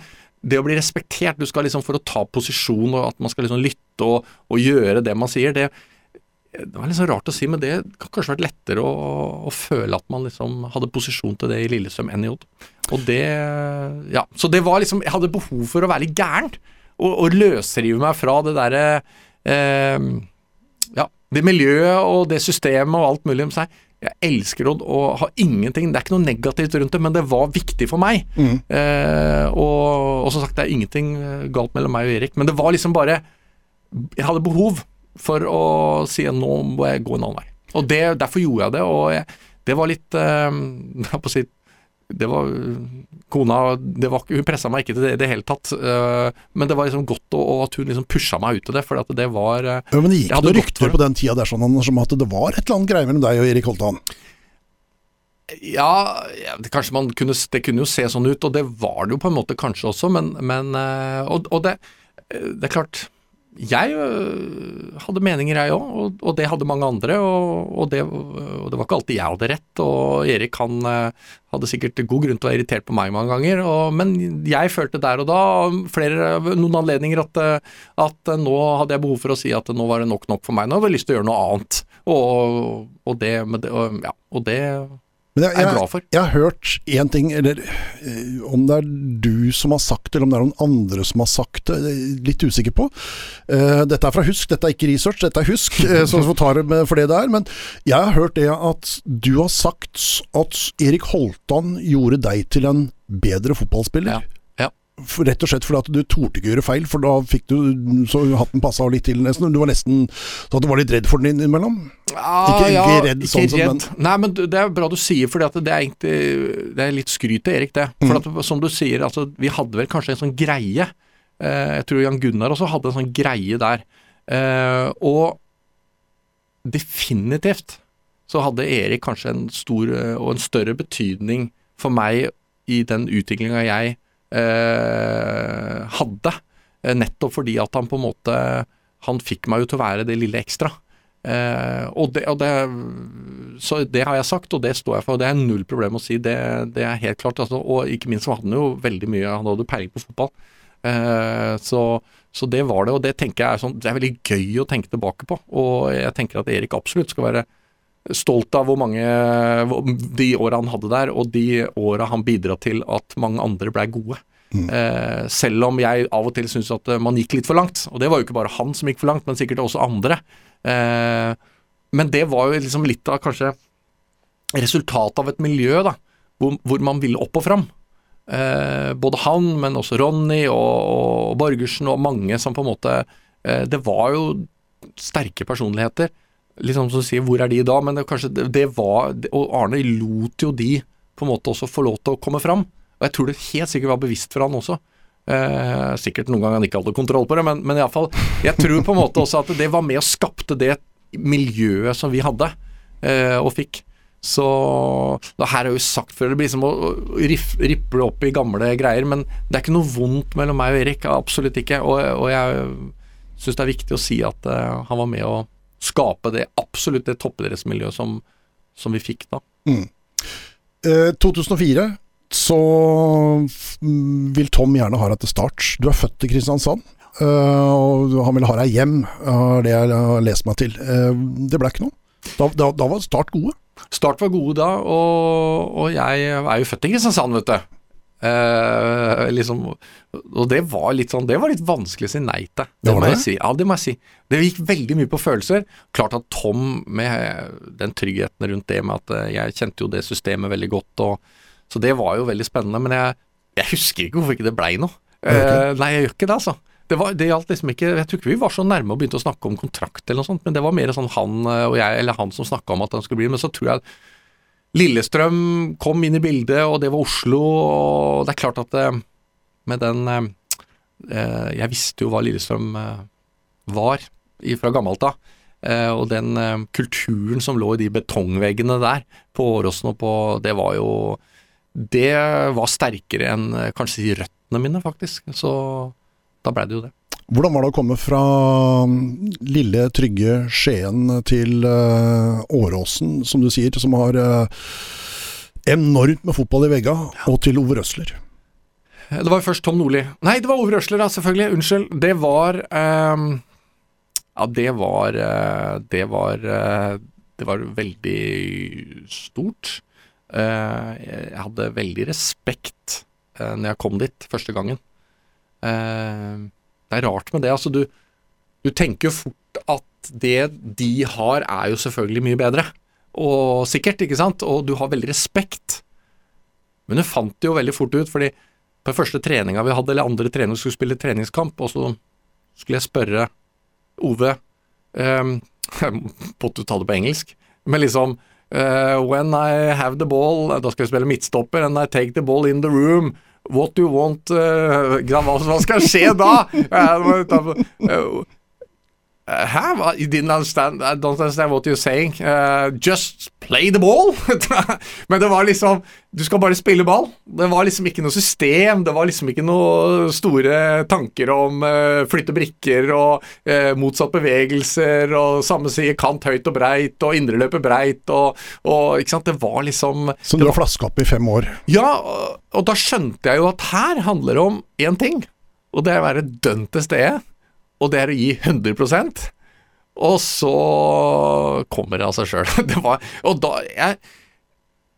det å bli respektert, du skal liksom for å ta posisjon, og at man skal liksom lytte og, og gjøre det man sier, det, det var litt så rart å si, men det kan kanskje vært lettere å, å føle at man liksom hadde posisjon til det i Lillestrøm enn i Odd. Og det Ja. Så det var liksom Jeg hadde behov for å være litt gæren. Og, og løsrive meg fra det derre eh, Ja, det miljøet og det systemet og alt mulig om seg. Jeg elsker Odd og har ingenting Det er ikke noe negativt rundt det, men det var viktig for meg. Mm. Eh, og, og som sagt, det er ingenting galt mellom meg og Erik, men det var liksom bare Jeg hadde behov for å si at nå må jeg gå en annen vei. Og det, derfor gjorde jeg det, og jeg, det var litt eh, (laughs) det var Kona det var, Hun pressa meg ikke til det i det hele tatt, uh, men det var liksom godt å, at hun liksom pusha meg ut til det, for at det var uh, Ja, men det gikk noen rykter på den tida der sånn, Anders, om at det var et eller annet greier mellom deg og Erik Holtan. Ja, ja det, kanskje man kunne, det kunne jo se sånn ut, og det var det jo på en måte kanskje også, men, men uh, Og, og det, det er klart Jeg øh, hadde meninger, jeg òg, og, det hadde mange andre. Og, det, og det var ikke alltid jeg hadde rett, og Erik han øh, hadde sikkert god grunn til å være irritert på meg mange ganger. Men jeg følte der og da, flere, noen anledninger, at, øh, at nå hadde jeg behov for å si at nå var det nok nok for meg. Nå hadde jeg lyst til å gjøre noe annet. Og, det, det, ja, og det Men jeg, jeg er glad for. jeg har hørt én ting, eller eh, om det er du som har sagt det, eller om det er noen andre som har sagt det, litt usikker på. Uh, dette er fra Husk, dette er ikke research, dette er Husk, uh, så vi får ta det med for det det er. Men jeg har hørt det at du har sagt at Erik Holtan gjorde deg til en bedre fotballspiller. Ja. For, rett og slett fordi at du torde ikke gjøre feil, for da fikk du så hatten passa litt til nesten. Du var nesten så at du var litt redd for den innimellom? Ah, Ikke- ja, ikke redd sånn som redd. Nei, men det er bra du sier, for det er egentlig Det er litt skryt til Erik, det. For Mm. at, som du sier, altså, vi hadde vel kanskje en sånn greie. Eh, jeg tror Jan Gunnar også hadde en sånn greie der. Eh, og definitivt så hadde Erik kanskje en stor eh, og en større betydning for meg i den utviklinga jeg hadde. Eh, nettopp fordi at han på en måte Han fikk meg jo til å være det lille ekstra. Eh, og, det, og det, så det har jeg sagt, og det står jeg for. Det er null problem å si. Det, det er helt klart. Altså, og ikke minst så hadde han jo veldig mye Han hadde peiling på fotball. Eh, så, så det var det, og det tenker jeg er sånn Det er veldig gøy å tenke tilbake på. Og jeg tenker at Erik absolutt skal være stolt av hvor mange de åra han hadde der, og de åra han bidra til at mange andre blei gode. Eh, selv om jeg av og til syns at eh, man gikk litt for langt. Og det var jo ikke bare han som gikk for langt, men sikkert også andre. Eh, men det var jo liksom litt av kanskje resultatet av et miljø da, hvor, hvor man ville opp og fram. Eh, både han, men også Ronny og, og Borgersen og mange som på en måte eh, Det var jo sterke personligheter. Liksom som sier 'hvor er de da?' Men det, kanskje det, det var Og Arne lot jo de på en måte også få lov til å komme fram. Og jeg tror det helt sikkert var bevisst for han også. Eh, sikkert noen ganger han ikke hadde kontroll på det, men, men iallfall Jeg tror på en måte også at det var med og skapte det miljøet som vi hadde eh, og fikk. Så det her er jo sagt før, det blir som å rippe opp i gamle greier, men det er ikke noe vondt mellom meg og Erik, absolutt ikke. Og, og jeg syns det er viktig å si at eh, han var med å skape det absolutt det toppidrettsmiljøet som, som vi fikk da. Eh, 2004 så mm, vil Tom gjerne ha deg til start. Du er født i Kristiansand. eh, og han vil ha deg hjem, er det jeg har lest meg til. Eh, det ble ikke noe. Da, da, da var Start gode. Start var gode da, og, og jeg er jo født i Kristiansand, vet du. Eh, liksom, og det var litt sånn Det var litt vanskelig å si nei til. Det var må det? jeg si. Ja, det må jeg si. Det gikk veldig mye på følelser. Klart at Tom, med den tryggheten rundt det med at eh, jeg kjente jo det systemet veldig godt, og, så det var jo veldig spennende. Men jeg, jeg husker ikke hvorfor ikke det blei noe. Eh, nei, jeg gjør ikke det, altså. Det, var, det gjaldt liksom ikke Jeg tror ikke vi var så nærme og begynte å snakke om kontrakt eller noe sånt, men det var mer sånn han og jeg, eller han som snakka om at han skulle bli Men så tror jeg Lillestrøm kom inn i bildet, og det var Oslo, og det er klart at eh, med den eh, eh, Jeg visste jo hva Lillestrøm var fra gammelt av. Og den kulturen som lå i de betongveggene der på Åråsen og på Det var jo Det var sterkere enn kanskje de røttene mine, faktisk. Så da blei det jo det. Hvordan var det å komme fra mm, lille, trygge Skien til eh, Åråsen, som du sier, som har eh, enormt med fotball i vegga, og til Ove Røsler? Det var først Tom Nordli. Nei, det var Ove Røsler, da, selvfølgelig. Unnskyld. Det var um, Ja, det var eh, Det var Det var veldig stort. Jeg hadde veldig respekt uh, når jeg kom dit første gangen. Eh, det er rart med det. Altså, du, du tenker jo fort at det de har, er jo selvfølgelig mye bedre. Og sikkert, ikke sant? Og du har veldig respekt. Men hun fant det jo veldig fort ut, fordi på den første treninga vi hadde, eller andre trening, skulle spille treningskamp, og så skulle jeg spørre Ove (laughs) um, Måtte du ta det på engelsk? Men liksom uh, When I have the ball Da skal jeg spille midtstopper, and I take the ball in the room. What do you want uh, hva skal skje da? Eh, det var utenfor- eh, Hæ? Hva? You didn't understand I don't understand what you're saying. Uh, just play the ball! (laughs) Men det var liksom Du skal bare spille ball. Det var liksom ikke noe system. Det var liksom ikke noe store tanker om uh, flytte brikker og uh, motsatt bevegelser og samme side kant høyt og breit og indreløpet breit og, og Ikke sant. Det var liksom Som du har flaska opp i fem år. Ja, og, og da skjønte jeg jo at her handler det om én ting, og det er å være dønn til stede. Og det er å gi 100 Og så kommer det av seg sjøl. (laughs) Og da jeg,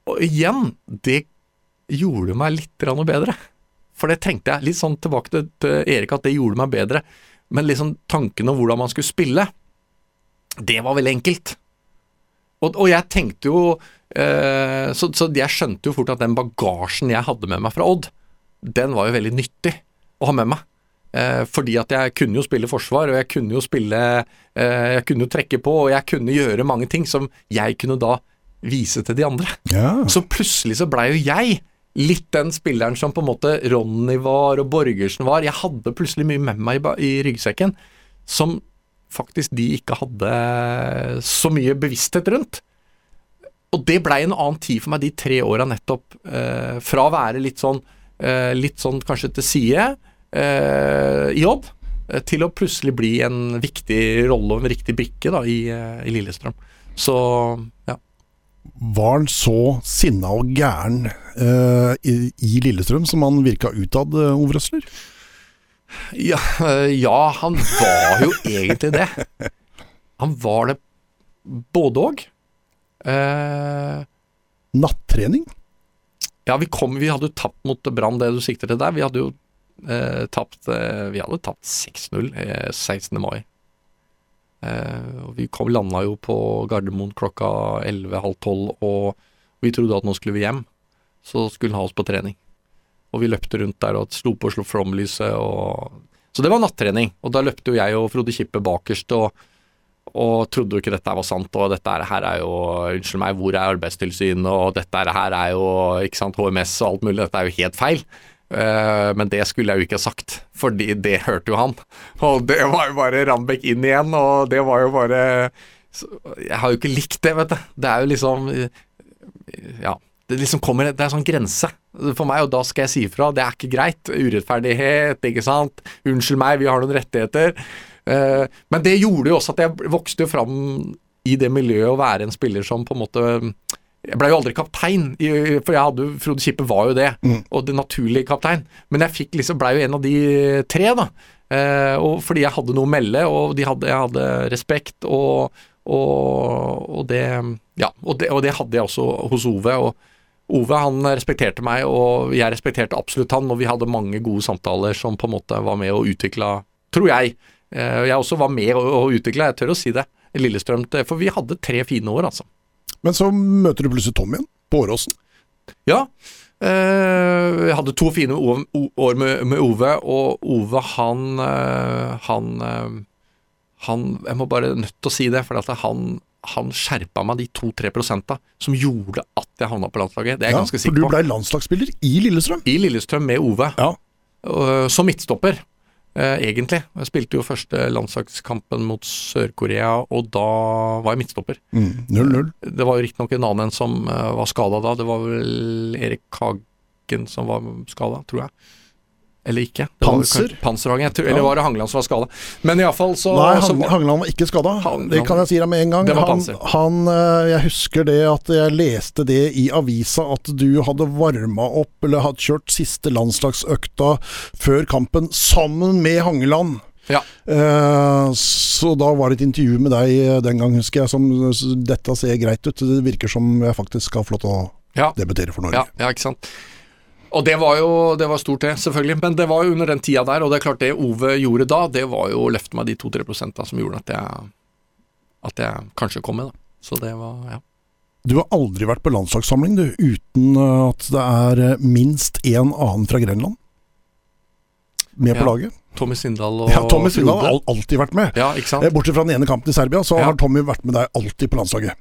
Og igjen, det gjorde meg litt bedre. For det tenkte jeg litt sånn tilbake til, til Erik, at det gjorde meg bedre. Men liksom tanken om hvordan man skulle spille, det var veldig enkelt. Og, og jeg tenkte jo eh, så, så jeg skjønte jo fort at den bagasjen jeg hadde med meg fra Odd, den var jo veldig nyttig. å ha med meg. Eh, fordi at jeg kunne jo spille forsvar, og jeg kunne jo spille eh, Jeg kunne jo trekke på, og jeg kunne gjøre mange ting som jeg kunne da vise til de andre. Ja. Så plutselig så blei jo jeg litt den spilleren som på en måte Ronny var og Borgersen var. Jeg hadde plutselig mye med meg i, ryggsekken som faktisk de ikke hadde så mye bevissthet rundt. Og det blei en annen tid for meg de tre åra nettopp. Eh, fra å være litt sånn, litt sånn kanskje til side i Odd, eh, til å plutselig bli en viktig rolle og en riktig brikke da, i, eh, i Lillestrøm. Så ja. Var han så sinna og gæren eh, i, i Lillestrøm som han virka utad, uh, Ove Røsler? Ja, ja, han var jo (laughs) egentlig det. Han var det både òg. Eh, Nattrening? ja, vi kom Vi hadde jo tapt mot Brann, det du sikter til der. Vi hadde jo eh, tapt eh, Vi hadde tapt 6-0 eh, 16. mai. Eh, og vi kom, landa jo på Gardermoen klokka 11.30 12, og vi trodde at nå skulle vi hjem. Så skulle han ha oss på trening. Og vi løpte rundt der og slo på slå flomlyset og Så det var nattrening. Og da løpte jo jeg og Frode Kippe bakerst og, og trodde jo ikke dette var sant. Og dette her er jo Unnskyld meg, hvor er Arbeidstilsynet? Og dette her er jo ikke sant, HMS og alt mulig. Dette er jo helt feil. Eh, men det skulle jeg jo ikke sagt, fordi det hørte jo han. Og det var jo bare Rambekk inn igjen, og det var jo bare Jeg har jo ikke likt det, vet du. Det er jo liksom Ja. Det liksom kommer Det er sånn grense for meg, og da skal jeg si ifra. Det er ikke greit. Urettferdighet, ikke sant. Unnskyld meg, vi har noen rettigheter. Eh, men det gjorde jo også at jeg vokste jo fram i det miljøet å være en spiller som på en måte jeg ble jo aldri kaptein, for jeg hadde, Frode Kippe var jo det, og det naturlige kaptein. Men jeg fikk liksom, blei jo en av de tre, da. Eh, og fordi jeg hadde noe å melde, og de hadde, jeg hadde respekt, og, og, og, det, ja, og, det, og det hadde jeg også hos Ove. og Ove han respekterte meg, og jeg respekterte absolutt han, og vi hadde mange gode samtaler som på en måte var med og utvikla, tror jeg. Eh, Jeg også var med og, og utvikla, jeg tør å si det, Lillestrøm. For vi hadde tre fine år, altså. Men så møter du plutselig Tom igjen, på Åråsen. Ja. eh, jeg hadde to fine år med, med Ove, og Ove han eh, Han eh, Han Jeg må bare nødt til å si det, for han han skjerpa meg de to-tre prosenta som gjorde at jeg havna på landslaget. Det er jeg Ja, ganske for du på. blei landslagsspiller i Lillestrøm. I Lillestrøm med Ove, Ja. som midtstopper, egentlig. Jeg spilte jo første landslagskampen mot Sør-Korea, og da var jeg midtstopper. Mm, 0-0. Det var jo riktignok en annen som eh, var skada da. Det var vel Erik Hagen som var skada, tror jeg. Eller ikke. Panser? Panserhagen, jeg tror, Ja. eller var det Hangeland som var skada? Men iallfall så, Nei, så var, Hangeland var ikke skada. Det kan jeg si deg med en gang. Han, han, eh, jeg husker det at jeg leste det i avisa at du hadde varma opp, eller hadde kjørt siste landslagsøkta før kampen sammen med Hangeland. Ja. Eh, så da var det et intervju med deg eh, den gang, husker jeg, som Dette ser greit ut. Det virker som jeg faktisk skal få lov til å Ja. debutere for Norge. Ja, ja, ikke sant. Og det var jo det var stort, det, selvfølgelig. Men det var jo under den tida der, og det er klart det Ove gjorde da, det var jo å løfte meg de to-tre prosenta som gjorde at jeg At jeg kanskje kom med, da. Så det var Ja. Du har aldri vært på landslagssamling du, uten eh, at det er eh, minst én annen fra Grenland med på Ja. laget. Tommy Sindal og Ja, Tommy Sindal har alltid vært med. Ja, ikke sant. Eh, Bortsett fra den ene kampen i Serbia, så Ja. har Tommy vært med deg alltid på landslaget.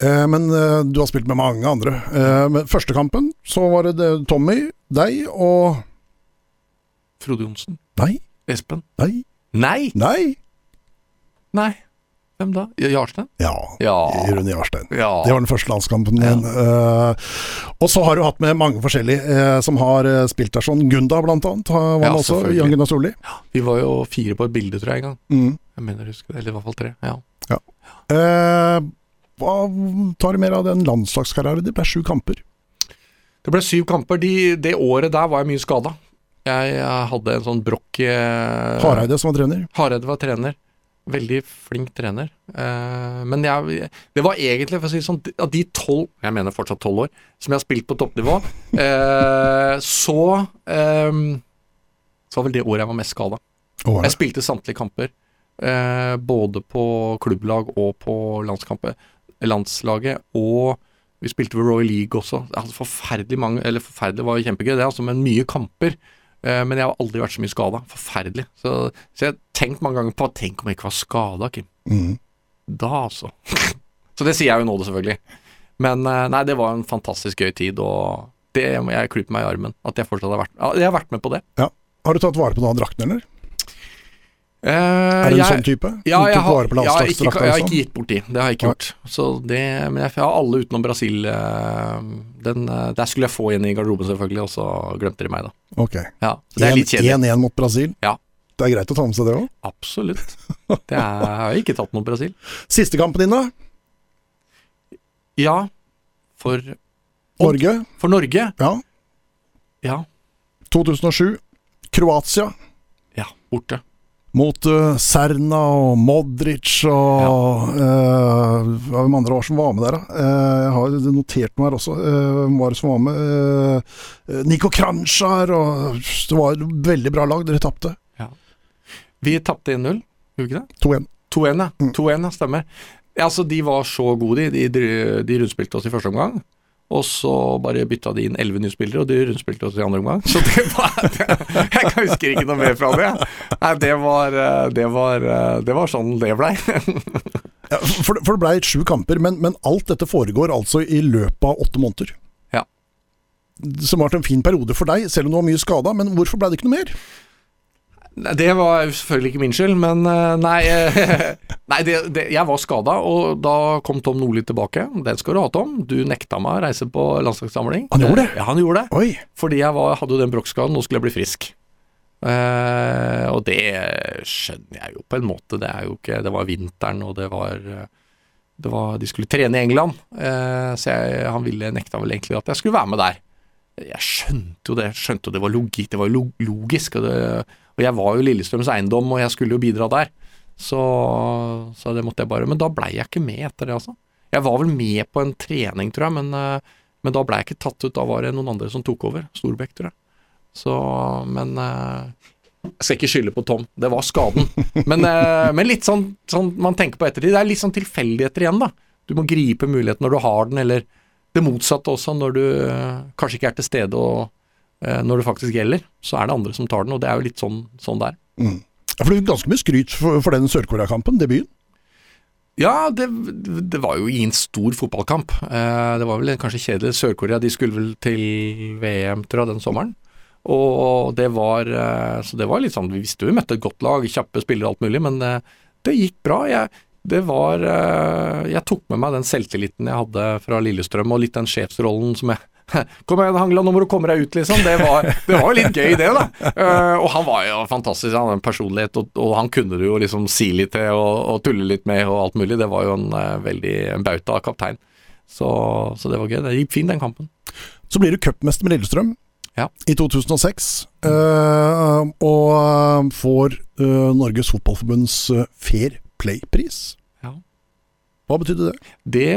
Ja. Eh, Men eh, du har spilt med mange andre. Eh, Men første kampen så var det Tommy, deg og Frode Johnsen. Nei, Espen. nei, Nei! nei. Nei. Hvem da? Jarstein? Ja, Ja. Rune Jarstein. ja. Det var den første landskampen din. Eh, og så har du hatt med mange forskjellige som har spilt der sånn. Gunda blant annet var Ja, også. Jan Gunnar Solli. Vi var jo fire på et bilde, tror jeg, en gang. Mm. Jeg mener, jeg husker det. Eller i hvert fall tre. Ja. Eh, hva tar du mer av den landslagskarrieren? Det ble sju kamper. Det ble syv kamper. De, det året der var jeg mye skada. Jeg, jeg hadde en sånn brokk eh, Hareide som var trener. Hareide var trener. Veldig flink trener. Eh, men jeg, det var egentlig, for å si det sånn, av de tolv Jeg mener fortsatt tolv år som jeg har spilt på toppnivå, (laughs) eh, så eh, Så var vel det året jeg var mest skada. Jeg spilte samtlige kamper. Eh, både på klubblag og på landskamper, landslaget. Og vi spilte ved Royal League også. Altså forferdelig mange Eller forferdelig var kjempegøy, det, altså, men mye kamper. Eh, men jeg har aldri vært så mye skada. Forferdelig. Så, så jeg har tenkt mange ganger på Tenk om jeg ikke var skada, Kim. Mm. Da, altså. (laughs) så det sier jeg jo nå, det selvfølgelig. Men eh, nei, det var en fantastisk gøy tid, og det må jeg klype meg i armen. At jeg fortsatt har vært Jeg har vært med på det. Har du tatt vare på noen av draktene, eller? Eh, Er du en jeg- sånn type? Ja, jeg har, jeg, har ikke, jeg har ikke gitt bort de. Det har jeg ikke gjort. Så det, men jeg, har alle utenom Brasil. eh, Den, eh, der skulle jeg få en i garderoben, selvfølgelig, og så glemte de meg, da. Ok. Ja, det er litt kjedelig. 1-1 mot Brasil. Ja. Det er greit å ta med seg det òg. Absolutt. Det er, jeg har ikke tatt noe Brasil. Siste kampen din, da? Ja, for, Norge. for Norge. Ja. Ja. 2007. Kroatia. Ja, borte. Mot uh, Serna og Modric og eh, Hvem andre var som var med der, da? Uh, jeg har notert noe her også. Hvem var det som var med? Uh, Niko Kranjčar og Det var et veldig bra lag. Dere tapte Vi tapte 1-0, gjorde vi ikke det? 2-1. 2-1, ja. Mm. 2-1, ja, stemmer. Altså, de var så gode, de. De, de rundspilte oss i første omgang. Og så bare bytta de inn elleve nye spillere, og de rundspilte oss i andre omgang. Så det var (laughs) Jeg husker ikke noe mer fra det. Nei, det var eh, Det var, eh, det var sånn det blei. (laughs) Ja, for, for det ble sju kamper, men, men alt dette foregår altså i løpet av åtte måneder. Ja. Som har vært en fin periode for deg, selv om du var mye skada. Men hvorfor ble det ikke noe mer? Det var selvfølgelig ikke min skyld, men eh, nei, eh, (laughs) nei det, det, jeg var skada, og da kom Tom Nordli tilbake. Den skal du ha, Tom. Du nekta meg å reise på landslagssamling. Han gjorde det? Eh, Ja, han gjorde det. Oi! Fordi jeg var, hadde jo den brokkskaden, nå skulle jeg bli frisk. Eh, og det skjønner jeg jo på en måte. Det er jo ikke Det var vinteren, og det var, det var De skulle trene i England, eh, så jeg, han ville nekta vel egentlig at jeg skulle være med der. Jeg skjønte jo det. Skjønte jo det var logikk, det var logisk. Og, det, og jeg var jo Lillestrøms eiendom, og jeg skulle jo bidra der. Så, så det måtte jeg bare Men da blei jeg ikke med etter det, altså. Jeg var vel med på en trening, tror jeg, men, eh, men da blei jeg ikke tatt ut. Da var det noen andre som tok over. Storbekk, tror jeg. Så, men eh, Jeg skal ikke skylde på Tom, det var skaden. (laughs) Men, eh, men litt sånn, sånn man tenker på ettertid. Det er litt sånn tilfeldigheter igjen, da. Du må gripe muligheten når du har den, eller det motsatte også, når du kanskje ikke er til stede og når det faktisk gjelder, så er det andre som tar den, og det er jo litt sånn, sånn det er. Mm. For det er ganske mye skryt for, for den Sør-Korea-kampen, debuten. Ja, det, det var jo i en stor fotballkamp. Eh, det var vel kanskje kjedelig. Sør-Korea de skulle vel til VM, tror jeg, den sommeren. Og det var eh, Så det var litt sånn Vi visste jo vi møtte et godt lag, kjappe spillere og alt mulig, men eh, det gikk bra. Jeg, det var eh, Jeg tok med meg den selvtilliten jeg hadde fra Lillestrøm, og litt den sjefsrollen som jeg (laughs) Kom igjen, Hangland, nå må du komme deg ut, liksom. Det var, det var jo litt gøy, det, da. Uh, og han var jo fantastisk. Han hadde en personlighet, og, og han kunne du jo liksom si litt til og, og tulle litt med og alt mulig. Det var jo en uh, veldig en bauta kaptein. Så, så det var gøy. Det gikk fint, den kampen. Så blir du cupmester med Lillestrøm Ja. i 2006, uh, og eh, får Norges Fotballforbunds Fair Play-pris. Hva betydde det? Det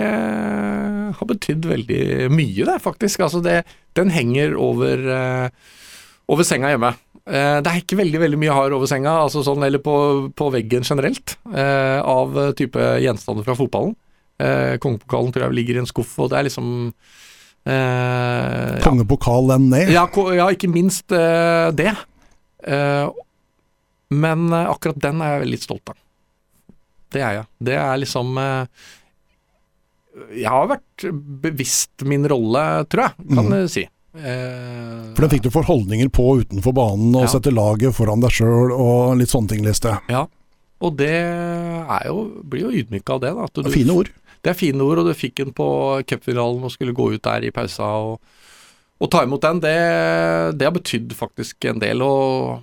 har betydd veldig mye, det, faktisk. Altså, det, den henger over, uh, over senga hjemme. Uh, det er ikke veldig veldig mye hard over senga, altså sånn, eller på, på veggen generelt, uh, av type gjenstander fra fotballen. Kongepokalen tror jeg ligger i en skuff, og det er liksom. Kongepokal den ned? Ja, ja, ikke minst det. Men akkurat den er jeg litt stolt av. Det er jeg. Det er liksom eh, Jeg har vært bevisst min rolle, tror jeg, kan du jeg si. Eh, For den fikk du forholdninger på utenfor banen, og Ja. sette laget foran deg sjøl, og litt sånne ting, leste jeg. Ja. Og det er jo, blir jo ydmyka av det. da. At Det er Fine ord. Det er fine ord, og du fikk den på cupfinalen og skulle gå ut der i pausa og, og ta imot den. Det, det har betydd faktisk en del. Og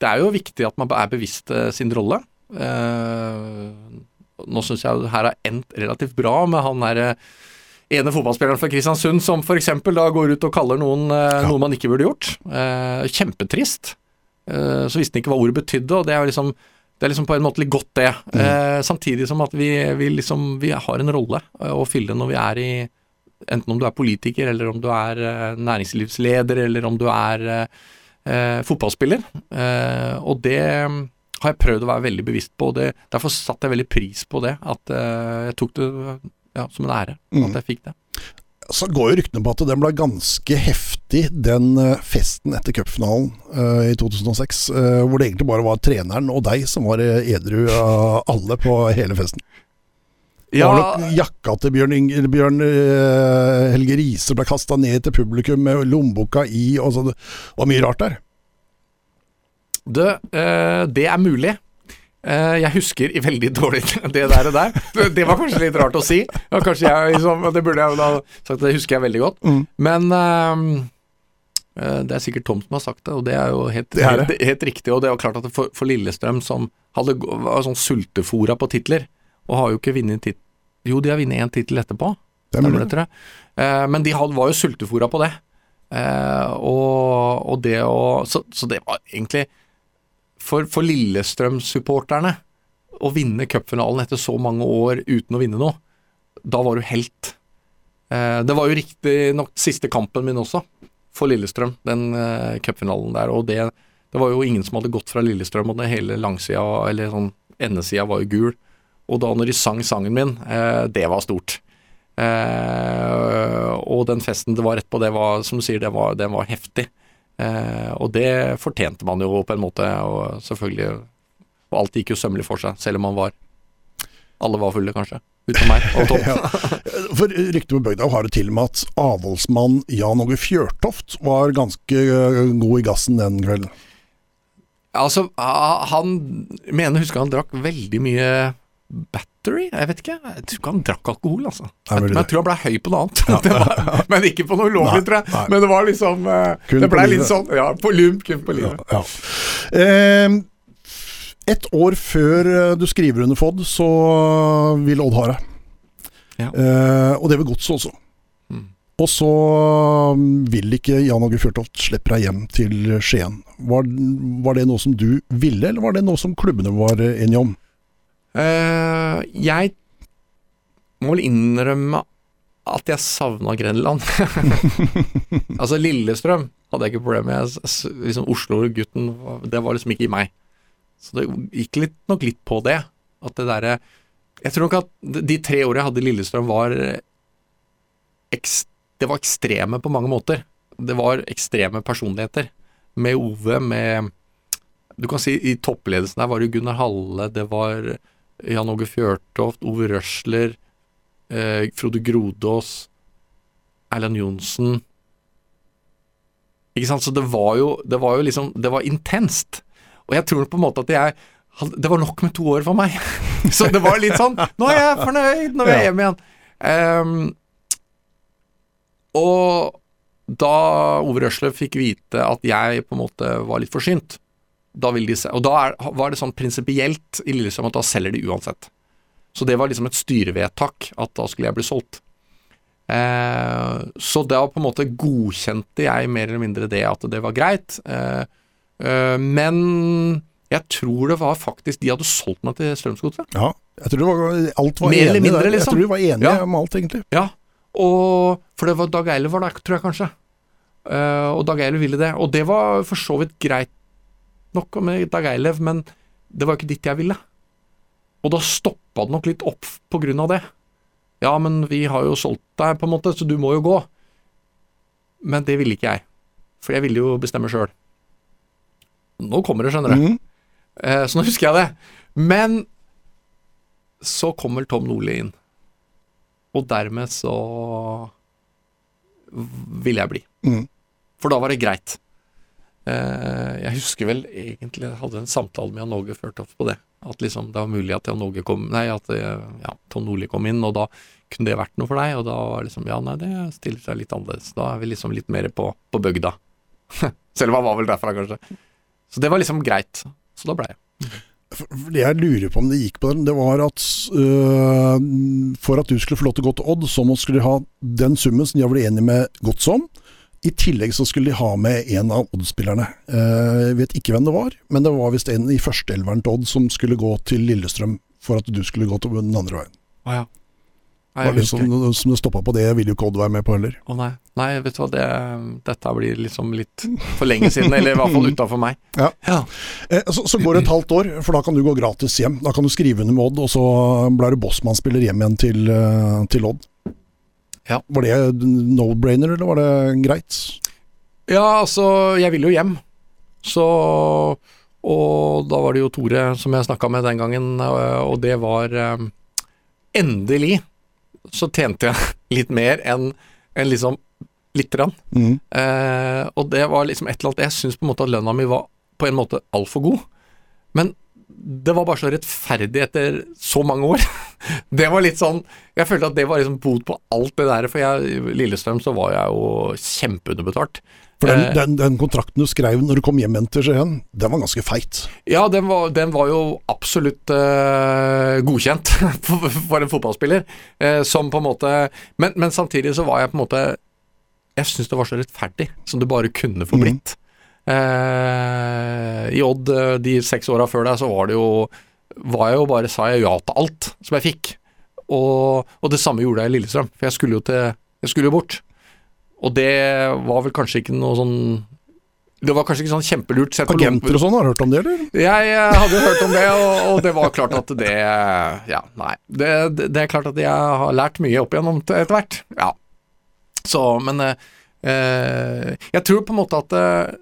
det er jo viktig at man er bevisst eh, sin rolle. Eh, nå syns jeg det her har endt relativt bra med han derre ene fotballspilleren fra Kristiansund som f.eks. da går ut og kaller noen eh, Ja. noe man ikke burde gjort. Eh, kjempetrist. Eh, så visste han ikke hva ordet betydde, og det er liksom det er liksom på en måte litt godt, det. Eh, samtidig som at vi, vi liksom vi har en rolle eh, å fylle når vi er i Enten om du er politiker, eller om du er eh, næringslivsleder, eller om du er eh, eh, fotballspiller. Eh, og det har jeg prøvd å være veldig bevisst på, og det, derfor satte jeg veldig pris på det. At eh, jeg tok det ja, som en ære Mm. at jeg fikk det. Så går jo ryktene på at den ble ganske heftig, den eh, festen etter cupfinalen uh, i 2006. Uh, hvor det egentlig bare var treneren og deg som var eh, edru av alle på hele festen. Det var nok jakka til Bjørn, Inge, Bjørn uh, Helge Riise ble kasta ned til publikum med lommeboka i, og så det var mye rart der. du, uh, det er mulig. Uh, jeg husker i veldig dårlig (laughs) det der og der. Det, det var kanskje litt rart å si. Og kanskje jeg liksom, Det burde jeg jo da sagt, det husker jeg veldig godt. Mm. Men det er sikkert Tom som har sagt det, og det er jo helt, Det er helt, helt riktig. Og det er jo klart at for, for Lillestrøm, som hadde, var sånn sultefora på titler, og har jo ikke vunnet tittel Jo, de har vunnet én tittel etterpå. Det er Stemmer det. Eh, men de had, var jo sultefora på det. Eh, og, og det å så, så det var egentlig For, for Lillestrøm-supporterne å vinne cupfinalen etter så mange år uten å vinne noe, da var du helt. Eh, det var jo riktignok siste kampen min også, for Lillestrøm, den eh, cupfinalen der. Og det, det var jo ingen som hadde gått fra Lillestrøm, og det hele langsida, eller sånn endesida, var jo gul. Og da når de sang sangen min, eh, det var stort. Eh, og den festen det var rett på, det var, som du sier, det var, den var heftig. Eh, og det fortjente man jo på en måte, og selvfølgelig Og alt gikk jo sømmelig for seg, selv om man var Alle var fulle, kanskje. Utenom meg og Tom. (laughs) Ja. For ryktet på bygda har det til og med at avholdsmann Jan Åge Fjørtoft var ganske god i gassen den kvelden. Altså, han mener husker han drakk veldig mye battery, jeg vet ikke. Jeg tror ikke han drakk alkohol, altså. Jeg, men jeg tror han ble høy på noe annet. (laughs) Var, men ikke på noe ulovlig, tror jeg. Men det var liksom eh, Det blei ble litt sånn Ja, på lump, kun på livet. Ja. Eh, et år før eh, du skriver under FOD, så vil Odd ha deg. Ja. Eh, og det vil Godset også. Mm. Og så mm, vil ikke Jan Åge Fjørtoft slippe deg hjem til Skien. Var, var det noe som du ville, eller var det noe som klubbene var eh, enige om? Eh, jeg må vel innrømme at jeg savna Grenland. (laughs) altså Lillestrøm hadde jeg ikke problem med. Jeg Liksom Oslo-gutten, det var liksom ikke i meg. Så det gikk litt, nok litt på det. At det derre Jeg tror nok at de tre åra jeg hadde i Lillestrøm, var ekst, Det var ekstreme på mange måter. Det var ekstreme personligheter. Med Ove, med Du kan si i toppledelsen der var det Gunnar Halle, det var Jan Åge Fjørtoft, Ove Røsler, eh, Frode Grodås, Erlend Johnsen Ikke sant, så det var jo Det var jo liksom Det var intenst. Og jeg tror på en måte at jeg Det var nok med to år for meg. (laughs) så det var litt sånn Nå er jeg fornøyd, nå er jeg hjemme igjen. Um, og da Ove Røsler fikk vite at jeg på en måte var litt forsynt, da vil de se, og da er, var det sånn prinsipielt i Lillestrøm at da selger de uansett. Så det var liksom et styrevedtak at da skulle jeg bli solgt. Eh, så da på en måte godkjente jeg mer eller mindre det at det var greit. Eh, eh, men jeg tror det var faktisk de hadde solgt meg til Strømsgodset. Ja, jeg tror det var, alt var Mer enig mindre, der. Jeg liksom. tror de var enige Ja. om alt, egentlig. Ja, og For det var Dag Eiler var der, tror jeg kanskje. Eh, og Dag Eiler ville det. Og det var for så vidt greit nok med Dag Eilev, men det var ikke dit jeg ville. Og da stoppa det nok litt opp på grunn av det. Ja, men vi har jo solgt deg, på en måte, så du må jo gå. Men det ville ikke jeg. For jeg ville jo bestemme sjøl. Nå kommer det, skjønner du. Mm. Eh, så nå husker jeg det. Men så kommer Tom Nordli inn. Og dermed så ville jeg bli. Mm. For da var det greit. Eh, jeg husker vel egentlig jeg hadde en samtale med Jan Åge Førtoft på det. At liksom det var mulig at Jan Åge kom Nei, at eh, ja, Tom Nordli kom inn, og da kunne det vært noe for deg. Og da var liksom Ja, nei, det stiller seg litt annerledes. Da er vi liksom litt mer på, på bygda. (laughs) Selv om han var vel derfra, kanskje. Så det var liksom greit. Så da ble jeg. Det jeg lurer på om det gikk på den, det var at øh, for at du skulle få lov til å gå til Odd, så må- skulle de ha den summen som de har blitt enige med Godsom. I tillegg så skulle de ha med en av Odd-spillerne. Eh, Jeg vet ikke hvem det var, men det var visst en i førsteelveren til Odd som skulle gå til Lillestrøm for at du skulle gå til den andre veien. Ah, ja. Nei, Var det som, som det stoppa på det, ville jo ikke Odd være med på heller. Å nei. nei, vet du hva, det, dette blir liksom litt for lenge siden, eller i hvert fall utafor meg. (laughs) Ja. ja. Eh, så, så går det et halvt år, for da kan du gå gratis hjem. Da kan du skrive under med Odd, og så blir du bossmannsspiller hjem igjen til, eh, til Odd. Ja. Var det no-brainer, eller var det greit? Ja, altså, jeg ville jo hjem. Så Og da var det jo Tore som jeg snakka med den gangen, øh, og det var øh, Endelig så tjente jeg (laughs) litt mer enn en liksom lite grann. Mm. Eh, og det var liksom et eller annet Jeg syns på en måte at lønna mi var på en måte altfor god. Men det var bare så rettferdig etter så mange år. (laughs) (laughs) Det var litt sånn Jeg følte at det var liksom bot på alt det der. For jeg, Lillestrøm så var jeg jo kjempeunderbetalt. For den, Eh. den, den kontrakten du skrev når du kom hjem til Skien, den var ganske feit. Ja, den var, den var jo absolutt uh, godkjent (laughs) for, for en fotballspiller. Uh, som på en måte men, men samtidig så var jeg på en måte Jeg syns det var så rettferdig som det bare kunne få blitt. Eh, I Odd de seks åra før deg, så var det jo Var jeg jo bare sa jeg ja til alt som jeg fikk. Og, og det samme gjorde jeg i Lillestrøm, for jeg skulle jo til Jeg skulle jo bort. Og det var vel kanskje ikke noe sånn Det var kanskje ikke sånn kjempelurt Agenter og sånn, har du hørt om det, eller? jeg jeg hadde hørt om det, og, og det var klart at det Ja, nei. Det, det, det er klart at jeg har lært mye opp igjennom etter hvert. Ja. Så, men eh, eh, Jeg tror på en måte at eh,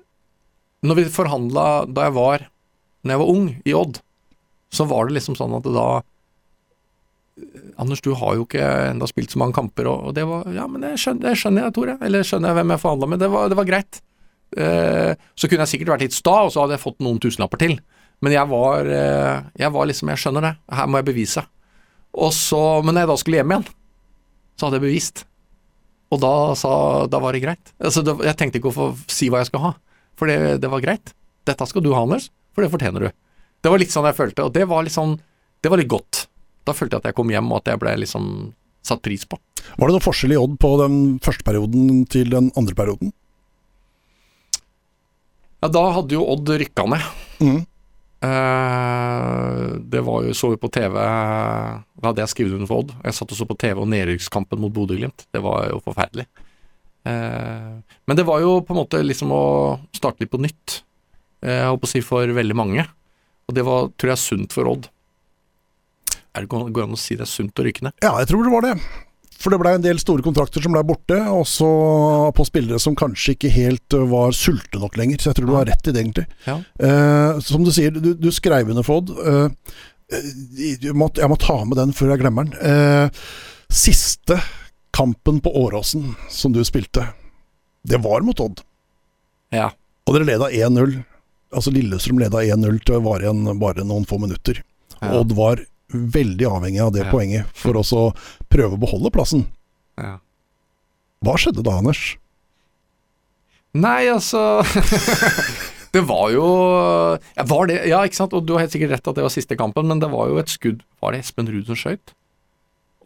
når vi forhandla da jeg var Når jeg var ung, i Odd, så var det liksom sånn at da Anders, du har jo ikke enda spilt så mange kamper, og, og det var Ja, men det skjønner, det skjønner jeg, Tore. Eller skjønner jeg hvem jeg forhandla med. Det var, det var greit. Eh, så kunne jeg sikkert vært litt sta, og så hadde jeg fått noen tusenlapper til. Men jeg var, eh, jeg var liksom Jeg skjønner det. Her må jeg bevise. Og så, men når jeg da skulle hjem igjen, så hadde jeg bevist. Og da, sa, da var det greit. Altså, det, jeg tenkte ikke å få si hva jeg skal ha, for det, det var greit. Dette skal du ha, Anders, for det fortjener du. Det var litt sånn jeg følte, og det var litt sånn Det var litt godt. Da følte jeg at jeg kom hjem, og at jeg ble liksom satt pris på. Var det noe forskjell i Odd på den første perioden til den andre perioden? Ja, da hadde jo Odd rykka ned. Mm. Eh, det var jo, så jo på TV Da hadde jeg skrevet under for Odd. Jeg satt og så på TV og nedrykkskampen mot Bodø-Glimt. Det var jo forferdelig. Eh, men det var jo på en måte liksom å starte litt på nytt, eh, jeg holdt på å si for veldig mange. Og det var, tror jeg, sunt for Odd. Er det går det an å si det er sunt å rykke ned? Ja, jeg tror det var det. For det blei en del store kontrakter som blei borte, også på spillere som kanskje ikke helt var sulte nok lenger. Så jeg tror du har rett i det, egentlig. Ja. Eh, som du sier, du, du skrev under for Odd. Eh, jeg, må, jeg må ta med den før jeg glemmer den. Eh, siste kampen på Åråsen som du spilte, det var mot Odd. Ja. Og dere leda 1-0. Altså Lillestrøm leda 1-0 til å vare igjen bare noen få minutter. Ja. Odd var veldig avhengig av det Ja. poenget for også å prøve å beholde plassen. ja. Hva skjedde da, Anders? Nei, altså (laughs) Det var jo var det, ja, ikke sant. Og du har helt sikkert rett at det var siste kampen, men det var jo et skudd Var det Espen Ruud som skøyt?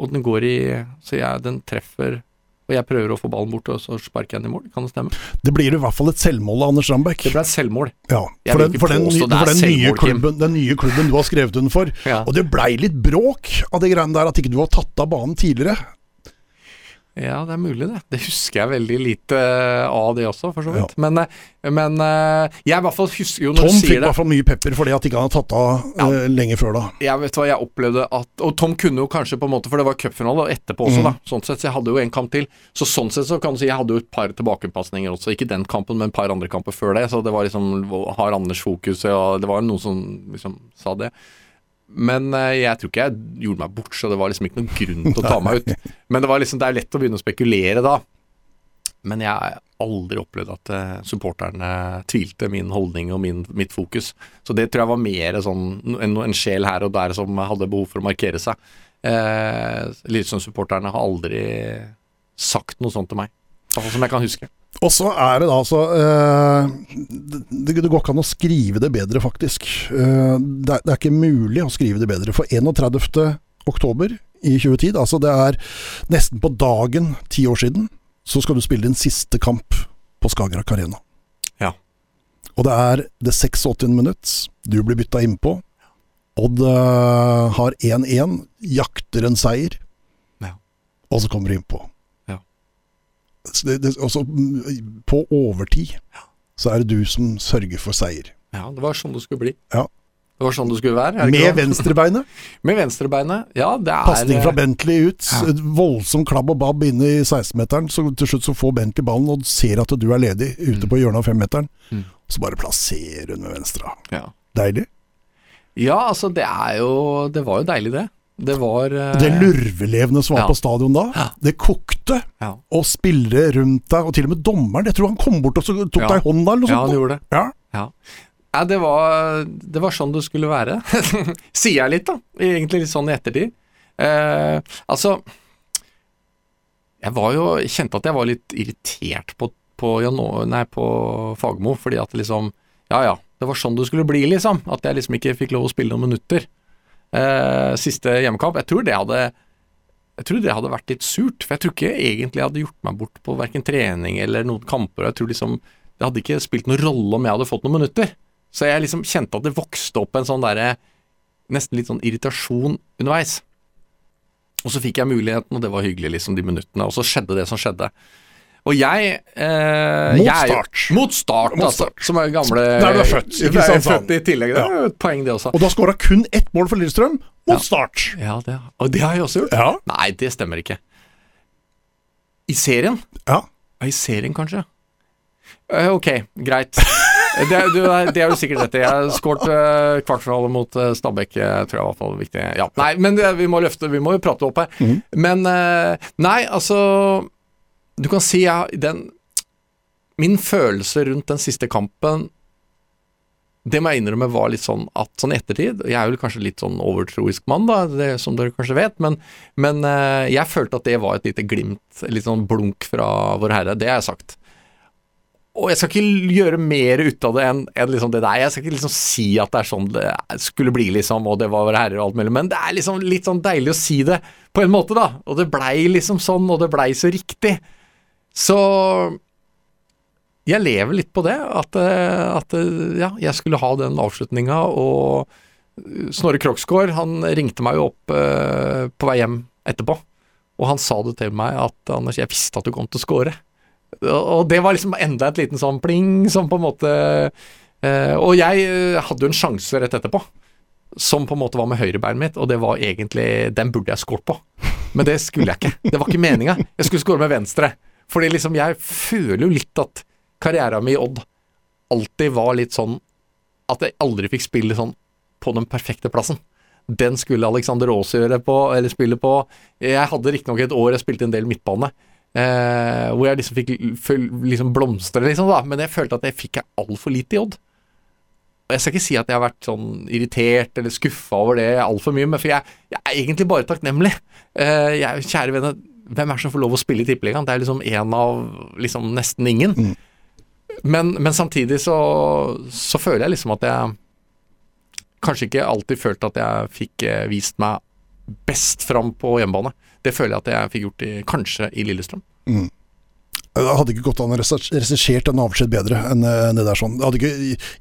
Og den går i Så jeg, den treffer Og jeg prøver å få ballen bort, og så sparker jeg den i mål. Kan det stemme? Det blir i hvert fall et selvmål av Anders Rambekk. Det ble et selvmål. Ja, for den, for den, det for den, nye klubben, den nye klubben du har skrevet under for. Ja. Og det blei litt bråk av de greiene der, at ikke du har tatt av banen tidligere. Ja, det er mulig, det. Det husker jeg veldig lite av det også, for så vidt. Men, eh, men eh, jeg i hvert fall husker jo når Tom du fikk i hvert fall mye pepper fordi at ikke han hadde tatt av Ja. eh, lenge før da. jeg vet hva jeg opplevde at Og Tom kunne jo kanskje på en måte For det var cupfinale etterpå også, mm. da. Sånn sett, så jeg hadde jo en kamp til. Så sånn sett så kan du si jeg hadde jo et par tilbakepasninger også. Ikke den kampen, men et par andre kamper før det. Så det var liksom Har Anders fokus, og det var noen som liksom sa det. Men eh, jeg tror ikke jeg gjorde meg bort, så det var liksom ikke noen grunn til å ta meg ut. (laughs) Men det var liksom Det er lett å begynne å spekulere da. Men jeg har aldri opplevd at eh, supporterne tvilte min holdning og min, mitt fokus. Så det tror jeg var mer sånn en, en sjel her og der som hadde behov for å markere seg. Eh, Lillestrøm-supporterne har aldri sagt noe sånt til meg. iallfall som jeg kan huske. Og så er det da altså eh, det, det går ikke an å skrive det bedre, faktisk. Eh, det, er, det er ikke mulig å skrive det bedre. For 31. oktober i 2010, altså det er nesten på dagen ti år siden, så skal du spille din siste kamp på Skagerrak Arena. Ja. Og det er det 86. minutt. Du blir bytta innpå. Odd har 1-1, jakter en seier, Ja. og så kommer du innpå. Ja. Så det, det, også, mm, på overtid så er det du som sørger for seier. Ja, det var sånn det skulle bli. Ja. Det var sånn det skulle være. Med det? venstrebeinet. (laughs) Med venstrebeinet. Ja, det er Pasning fra Bentley ut. Ja. Voldsom klabb og babb inne i 16-meteren. Så til slutt så får Bentley ballen og ser at du er ledig ute på hjørnet av femmeteren. Mm. Så bare plasserer hun med venstre. ja. Deilig. ja, altså det er jo Det var jo deilig, det. Det var uh, Det lurvelevende som var ja. på stadion da, det kokte. Ja, Og spillere rundt deg, og til og med dommeren. Jeg tror han kom bort og så tok deg i hånda eller noe ja han gjorde det. Ja. Ja. Nei, det var, det var sånn det skulle være. (laughs) Sier jeg litt, da. Egentlig litt sånn i ettertid. Eh, altså Jeg var jo kjente at jeg var litt irritert på, på, nei, på Fagermo, fordi at liksom Ja ja, det var sånn det skulle bli, liksom. At jeg liksom ikke fikk lov å spille noen minutter. Eh, siste hjemmekamp. Jeg tror det hadde jeg tror det hadde vært litt surt, for jeg tror ikke egentlig jeg hadde gjort meg bort på verken trening eller noen kamper. Jeg tror liksom Det hadde ikke spilt noen rolle om jeg hadde fått noen minutter. Så jeg liksom kjente at det vokste opp en sånn derre Nesten litt sånn irritasjon underveis. Og så fikk jeg muligheten, og det var hyggelig, liksom, de minuttene. Og så skjedde det som skjedde. Og jeg eh, Mot jeg mot start. Mot start, altså. Som er gamle Der du er født, ikke er sant, født i tillegg. Det er et poeng, det også. Og da skåra kun ett mål for Lillestrøm mot Ja. start. Ja, det, og det har jeg også gjort. Ja. Nei, det stemmer ikke. I serien? ja. I serien, kanskje. Uh, ok, greit. (laughs) Det, du, det er du sikkert rett i. Jeg har skåret uh, kvartfinale mot uh, Stabæk, eh, tror jeg i hvert fall viktig. Ja, nei, men det, vi må løfte, vi må jo prate opp her. Mm. Men eh, nei, altså Du kan si ja, den Min følelse rundt den siste kampen det må jeg innrømme var litt sånn at sånn i ettertid Jeg er vel kanskje litt sånn overtroisk mann, da, det, som dere kanskje vet, men, men eh, jeg følte at det var et lite glimt, litt sånn blunk fra Vår Herre. Det har jeg sagt. Og jeg skal ikke gjøre mer ut av det enn enn liksom det der. Jeg skal ikke liksom si at det er sånn det skulle bli, liksom, og det var Vår Herre og alt mulig, men det er liksom litt sånn deilig å si det på en måte, da. Og det blei liksom sånn, og det blei så riktig. Så jeg lever litt på det, at, eh, at eh, ja, jeg skulle ha den avslutninga, og Snorre Kroksgaard, han ringte meg jo opp eh, på vei hjem etterpå, og han sa det til meg at Anders, jeg visste at du kom til å score. Og det var liksom enda et liten sånn pling som på en måte eh, Og jeg eh, hadde jo en sjanse rett etterpå, som på en måte var med høyrebeinet mitt, og det var egentlig Den burde jeg skåret på. Men det skulle jeg ikke. Det var ikke meninga. Jeg skulle skåre med venstre. Fordi liksom, jeg føler jo litt at karrieren min i Odd alltid var litt sånn at jeg aldri fikk spille sånn på den perfekte plassen. Den skulle Alexander Aas gjøre på, eller spille på. Jeg hadde riktignok et år jeg spilte en del midtbane, eh, hvor jeg liksom fikk liksom blomstre, liksom, da. Men jeg følte at jeg fikk altfor lite i Odd. Og Jeg skal ikke si at jeg har vært sånn irritert eller skuffa over det altfor mye, men for jeg, jeg er egentlig bare takknemlig. Eh, jeg, kjære venner, hvem er det som får lov å spille i Tippeligaen? Det er liksom en av liksom nesten ingen. Mm. Men, men samtidig så, så føler jeg liksom at jeg kanskje ikke alltid følte at jeg fikk eh, vist meg best fram på hjemmebane. Det føler jeg at jeg fikk gjort i, kanskje i Lillestrøm. Det hadde ikke gått an å regissert en avskjed bedre enn eh, det der sånn. Ikke,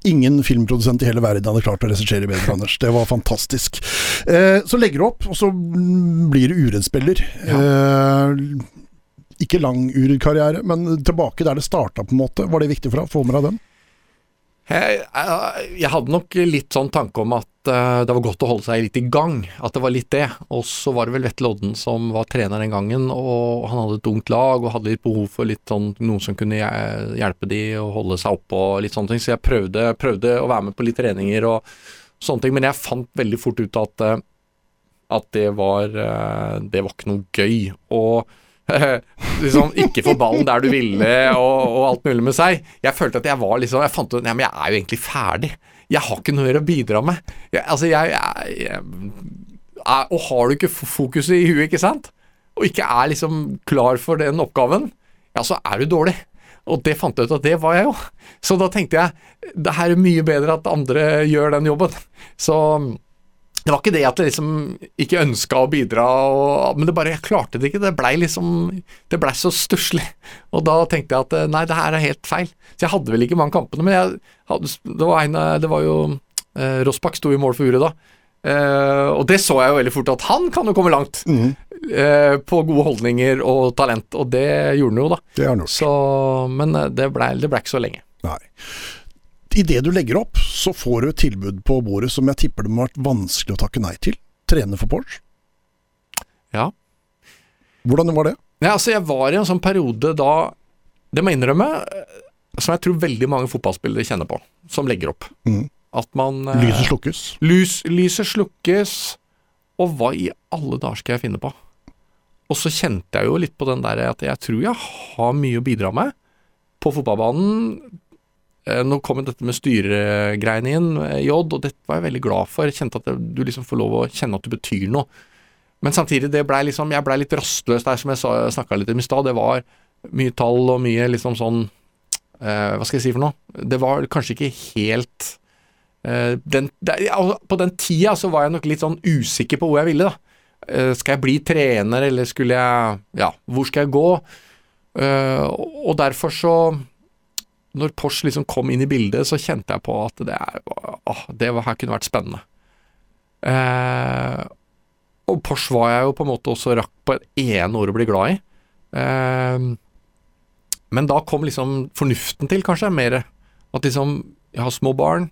ingen filmprodusent i hele verden hadde klart å regissere bedre, (laughs) Anders. Det var fantastisk. Eh, så legger du opp, og så blir du uredspiller. Eh, ikke lang uredkarriere, men tilbake der det starta, på en måte. Var det viktig for deg? Få med deg den? Jeg, jeg, jeg hadde nok litt sånn tanke om at eh, det var godt å holde seg litt i gang. At det var litt det. Og så var det vel Vetle Odden som var trener den gangen, og han hadde et ungt lag og hadde litt behov for litt sånn, noen som kunne hjelpe de å holde seg oppe og litt sånne ting. Så jeg prøvde, prøvde å være med på litt treninger og sånne ting, men jeg fant veldig fort ut at, eh, at det var eh, Det var ikke noe gøy. Og (laughs) liksom ikke få ballen der du ville og, og alt mulig med seg. Jeg følte at jeg var liksom Jeg fant ut Nei, men jeg er jo egentlig ferdig. Jeg har ikke noe å bidra med. Jeg, altså, jeg, jeg, jeg Og har du ikke fokuset i huet, ikke sant, og ikke er liksom klar for den oppgaven, ja, så er du dårlig. Og det fant jeg ut at det var jeg jo. Så da tenkte jeg det her er mye bedre at andre gjør den jobben. Så det var ikke det at jeg liksom ikke ønska å bidra, og, men det bare, jeg klarte det ikke. Det blei liksom Det blei så stusslig. Og da tenkte jeg at eh, nei, det her er helt feil. Så jeg hadde vel ikke mange kampene, men jeg hadde, det, var en, det var jo eh, Rossbakk sto i mål for Uret da. Eh, og det så jeg jo veldig fort at han kan jo komme langt. Mm. eh, på gode holdninger og talent, og det gjorde han jo, da. Det han gjort. Så, men eh, det blei ble ikke så lenge. Nei. Idet du legger opp, så får du et tilbud på bordet som jeg tipper det må ha vært vanskelig å takke nei til. Trene for Porsche. Ja. Hvordan var det? Nei, altså jeg var i en sånn periode da, det må jeg innrømme, eh, som jeg tror veldig mange fotballspillere kjenner på, som legger opp. Mm. At man eh, Lyset slukkes. Lys, lyset slukkes, og hva i alle dager skal jeg finne på? Og så kjente jeg jo litt på den der at jeg tror jeg har mye å bidra med på fotballbanen. Eh, Nå kom dette med styregreiene inn, eh, J, og dette var jeg veldig glad for. Jeg kjente at du liksom får lov å kjenne at du betyr noe. Men samtidig, det ble liksom, jeg blei litt rastløs der, som jeg snakka litt om i stad. Det var mye tall og mye liksom sånn eh, Hva skal jeg si for noe? Det var kanskje ikke helt eh, den, det, På den tida så var jeg nok litt sånn usikker på hvor jeg ville, da. Eh, skal jeg bli trener, eller skulle jeg Ja, hvor skal jeg gå? Eh, og derfor så Når Porsche liksom kom inn i bildet, så kjente jeg på at det, er, åh, det her kunne vært spennende. Eh, og Porsche var jeg jo på en måte også rakk på et ene år å bli glad i. Eh, men da kom liksom fornuften til, kanskje, mer. At liksom, jeg har små barn.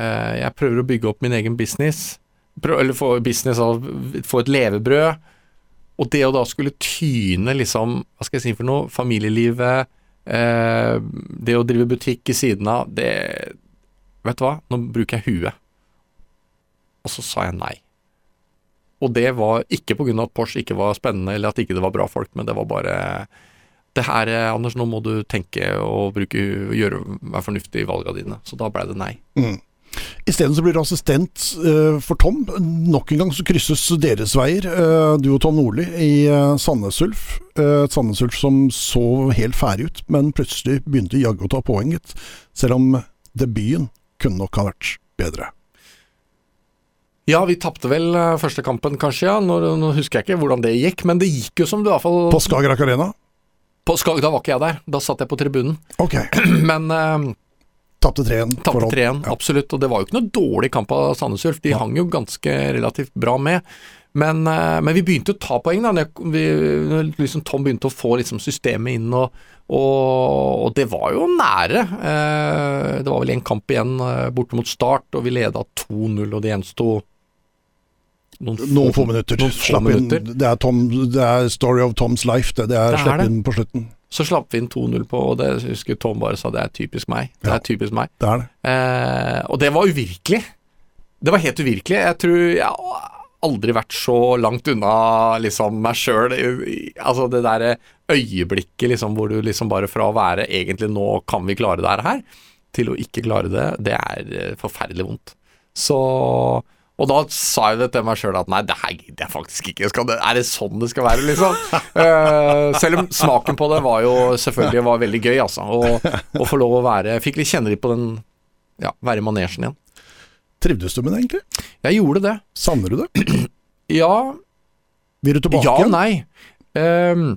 Eh, jeg prøver å bygge opp min egen business. Prøv, eller få business av Få et levebrød. Og det å da skulle tyne liksom, hva skal jeg si for noe, familielivet, det å drive butikk i siden av, det Vet du hva, nå bruker jeg huet. Og så sa jeg nei. Og det var ikke pga. at Porsche ikke var spennende, eller at ikke det var bra folk, men det var bare det her, eh, Anders, nå må du tenke og bruke, gjøre, være fornuftig i valgene dine. Så da ble det nei. Mm. Isteden blir du assistent eh, for Tom. Nok en gang så krysses deres veier, eh, du og Tom Nordli, i uh, Sandnes Ulf. Eh, et Sandnes Ulf som så helt ferdig ut, men plutselig begynte jaggu å ta poenget. Selv om debuten kunne nok ha vært bedre. Ja, vi tapte vel eh, første kampen, kanskje, ja. Nå, nå husker jeg ikke hvordan det gikk, men det gikk jo som du i hvert fall På Skagerrak Arena? På Skag, da var ikke jeg der, da satt jeg på tribunen. Ok. (clears throat) Men eh, Tapte 3-1. tapte 3-1, Ja. absolutt. Og det var jo ikke noe dårlig kamp av Sandnes Ulf, de hang jo ganske relativt bra med. Men, eh, men vi begynte å ta poeng, da. Vi, liksom Tom begynte å få liksom systemet inn, og, og, og det var jo nære. Eh, det var vel en kamp igjen eh, borte mot Start, og vi leda 2-0, og det gjensto noen, Noen få minutter. Noen få Slapp minutter. Inn, det, er Tom, det er Story of Tom's Life, det. Det er Det er slipp inn på slutten. Så slapp vi inn 2-0 på, og det husker Tom bare sa det er typisk meg. Det Ja. er typisk meg. Det er det. Eh, og det var uvirkelig. Det var helt uvirkelig. Jeg tror jeg har aldri vært så langt unna liksom meg sjøl. Altså det derre øyeblikket liksom hvor du liksom bare fra å være egentlig nå kan vi klare det her, til å ikke klare det, det er eh, forferdelig vondt. Så og da sa jeg det til meg sjøl at nei, det her gidder jeg faktisk ikke. Skal det, er det sånn det skal være, liksom? uh, (laughs) selv om smaken på det var jo selvfølgelig var veldig gøy, altså. Og få lov å være Fikk litt kjenne litt på den Ja, være i manesjen igjen. Trivdes du med det, egentlig? Jeg gjorde det. Savner du det? (clears throat) Ja, Vil du tilbake ja nei. Ehm,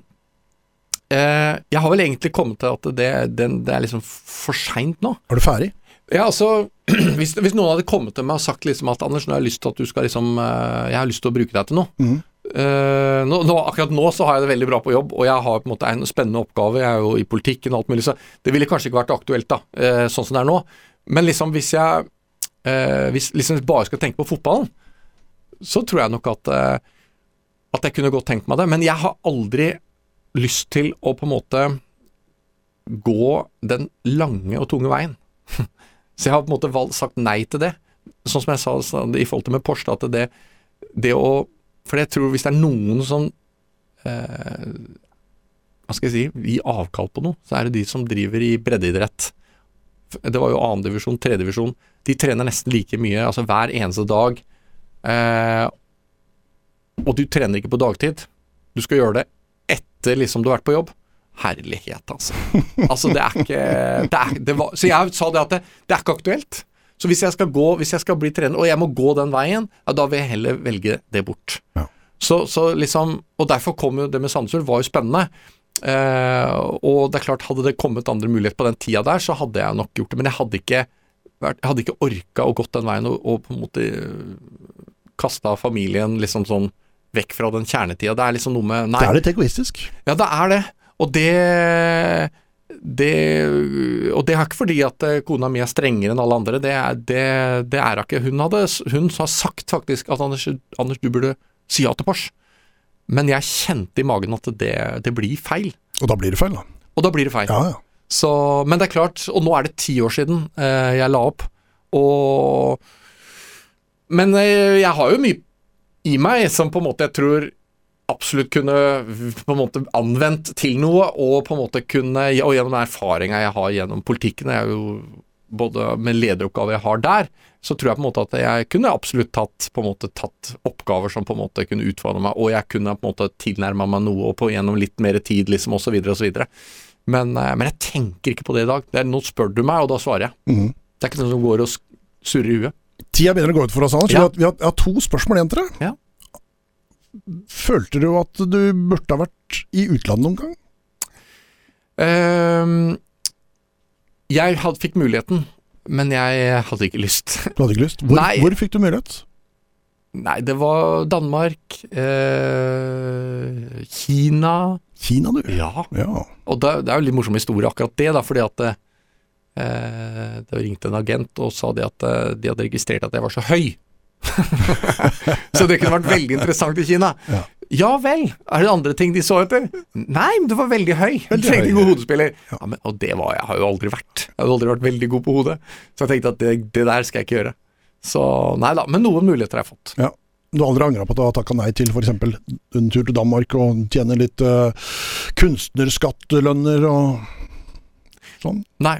uh, jeg har vel egentlig kommet til at det, det, det er liksom for seint nå. Er du ferdig? Ja, altså (clears throat) hvis, hvis noen hadde kommet til meg og sagt liksom at Anders, nå har jeg lyst til at du skal liksom eh, Jeg har lyst til å bruke deg til noe. Mm. Uh, nå, nå, akkurat nå så har jeg det veldig bra på jobb, og jeg har på en måte en spennende oppgave. Jeg er jo i politikken og alt mulig, så det ville kanskje ikke vært aktuelt da, uh, sånn som det er nå. Men liksom hvis jeg uh, Hvis liksom bare skal tenke på fotballen, så tror jeg nok at at jeg kunne godt tenkt meg det. Men jeg har aldri lyst til å på en måte gå den lange og tunge veien. (laughs) Så jeg har på en måte valgt, sagt nei til det. Sånn som jeg sa i forhold til med Porsche, at det, det å For jeg tror hvis det er noen som eh, Hva skal jeg si gir avkall på noe, så er det de som driver i breddeidrett. Det var jo annendivisjon, tredjedivisjon. De trener nesten like mye, altså hver eneste dag. Eh, og du trener ikke på dagtid. Du skal gjøre det etter liksom du har vært på jobb. Herlighet, altså. Altså, det er ikke det er, det var, Så jeg sa det at det, det er ikke aktuelt. Så hvis jeg skal gå, hvis jeg skal bli trener, og jeg må gå den veien, ja, da vil jeg heller velge det bort. Ja. Så, så liksom Og derfor kom jo det med Sandnes Ulf, var jo spennende. Eh, og det er klart, hadde det kommet andre muligheter på den tida der, så hadde jeg nok gjort det. Men jeg hadde ikke jeg hadde ikke orka å gått den veien og, og på en måte kasta familien liksom sånn vekk fra den kjernetida. Det er liksom noe med Nei. Det er litt egoistisk. Ja, det er det. Og det det, og det er ikke fordi at eh, kona mi er strengere enn alle andre, det det, det er hun ikke. Hun, hadde, hun har sagt faktisk at Anders, Anders, du burde si ja til Porsche. Men jeg kjente i magen at det, det blir feil. Og da blir det feil, da. Og da blir det feil. Ja, ja. Så, men det er klart, og nå er det ti år siden eh, jeg la opp, og Men eh, jeg har jo mye i meg som på en måte jeg tror absolutt kunne på en måte anvendt til noe, og på en måte kunne Og gjennom erfaringa jeg har gjennom politikken, jeg er jo både med lederoppgaver jeg har der, så tror jeg på en måte at jeg kunne absolutt tatt, på en måte, tatt oppgaver som på en måte kunne utfordre meg, og jeg kunne på en måte tilnærma meg noe og på gjennom litt mer tid, liksom, osv., osv. Men, eh, men jeg tenker ikke på det i dag. Det er, nå spør du meg, og da svarer jeg. Mhm. Det er ikke noe som går og surrer i huet. Tida begynner å gå ut for oss, Anders. Ja. Vi, har, vi, har, vi har to spørsmål igjen til deg. Ja. Følte du at du burde ha vært i utlandet noen gang? Uh, jeg had, fikk muligheten, men jeg hadde ikke lyst. Du hadde ikke lyst? Hvor, hvor fikk du mulighet? Nei, det var Danmark, eh, Kina Kina, du. Ja. Ja. Og det, det er jo litt morsom historie akkurat det, da, fordi at eh, det ringte en agent og sa det at eh, de hadde registrert at jeg var så høy. (laughs) så det kunne vært veldig interessant i Kina. Ja. Ja vel, er det andre ting de så etter? Nei, men du var veldig høy. Du trengte god hodespiller. Ja. men, og det var jeg, har jo aldri vært. Jeg har jo aldri vært veldig god på hodet. Så jeg tenkte at det, det der skal jeg ikke gjøre. Så nei da, men noen muligheter har jeg fått. ja. Du har aldri angra på at du har takka nei til f.eks. en tur til Danmark og tjene litt uh, kunstnerskattelønner og sånn? Nei.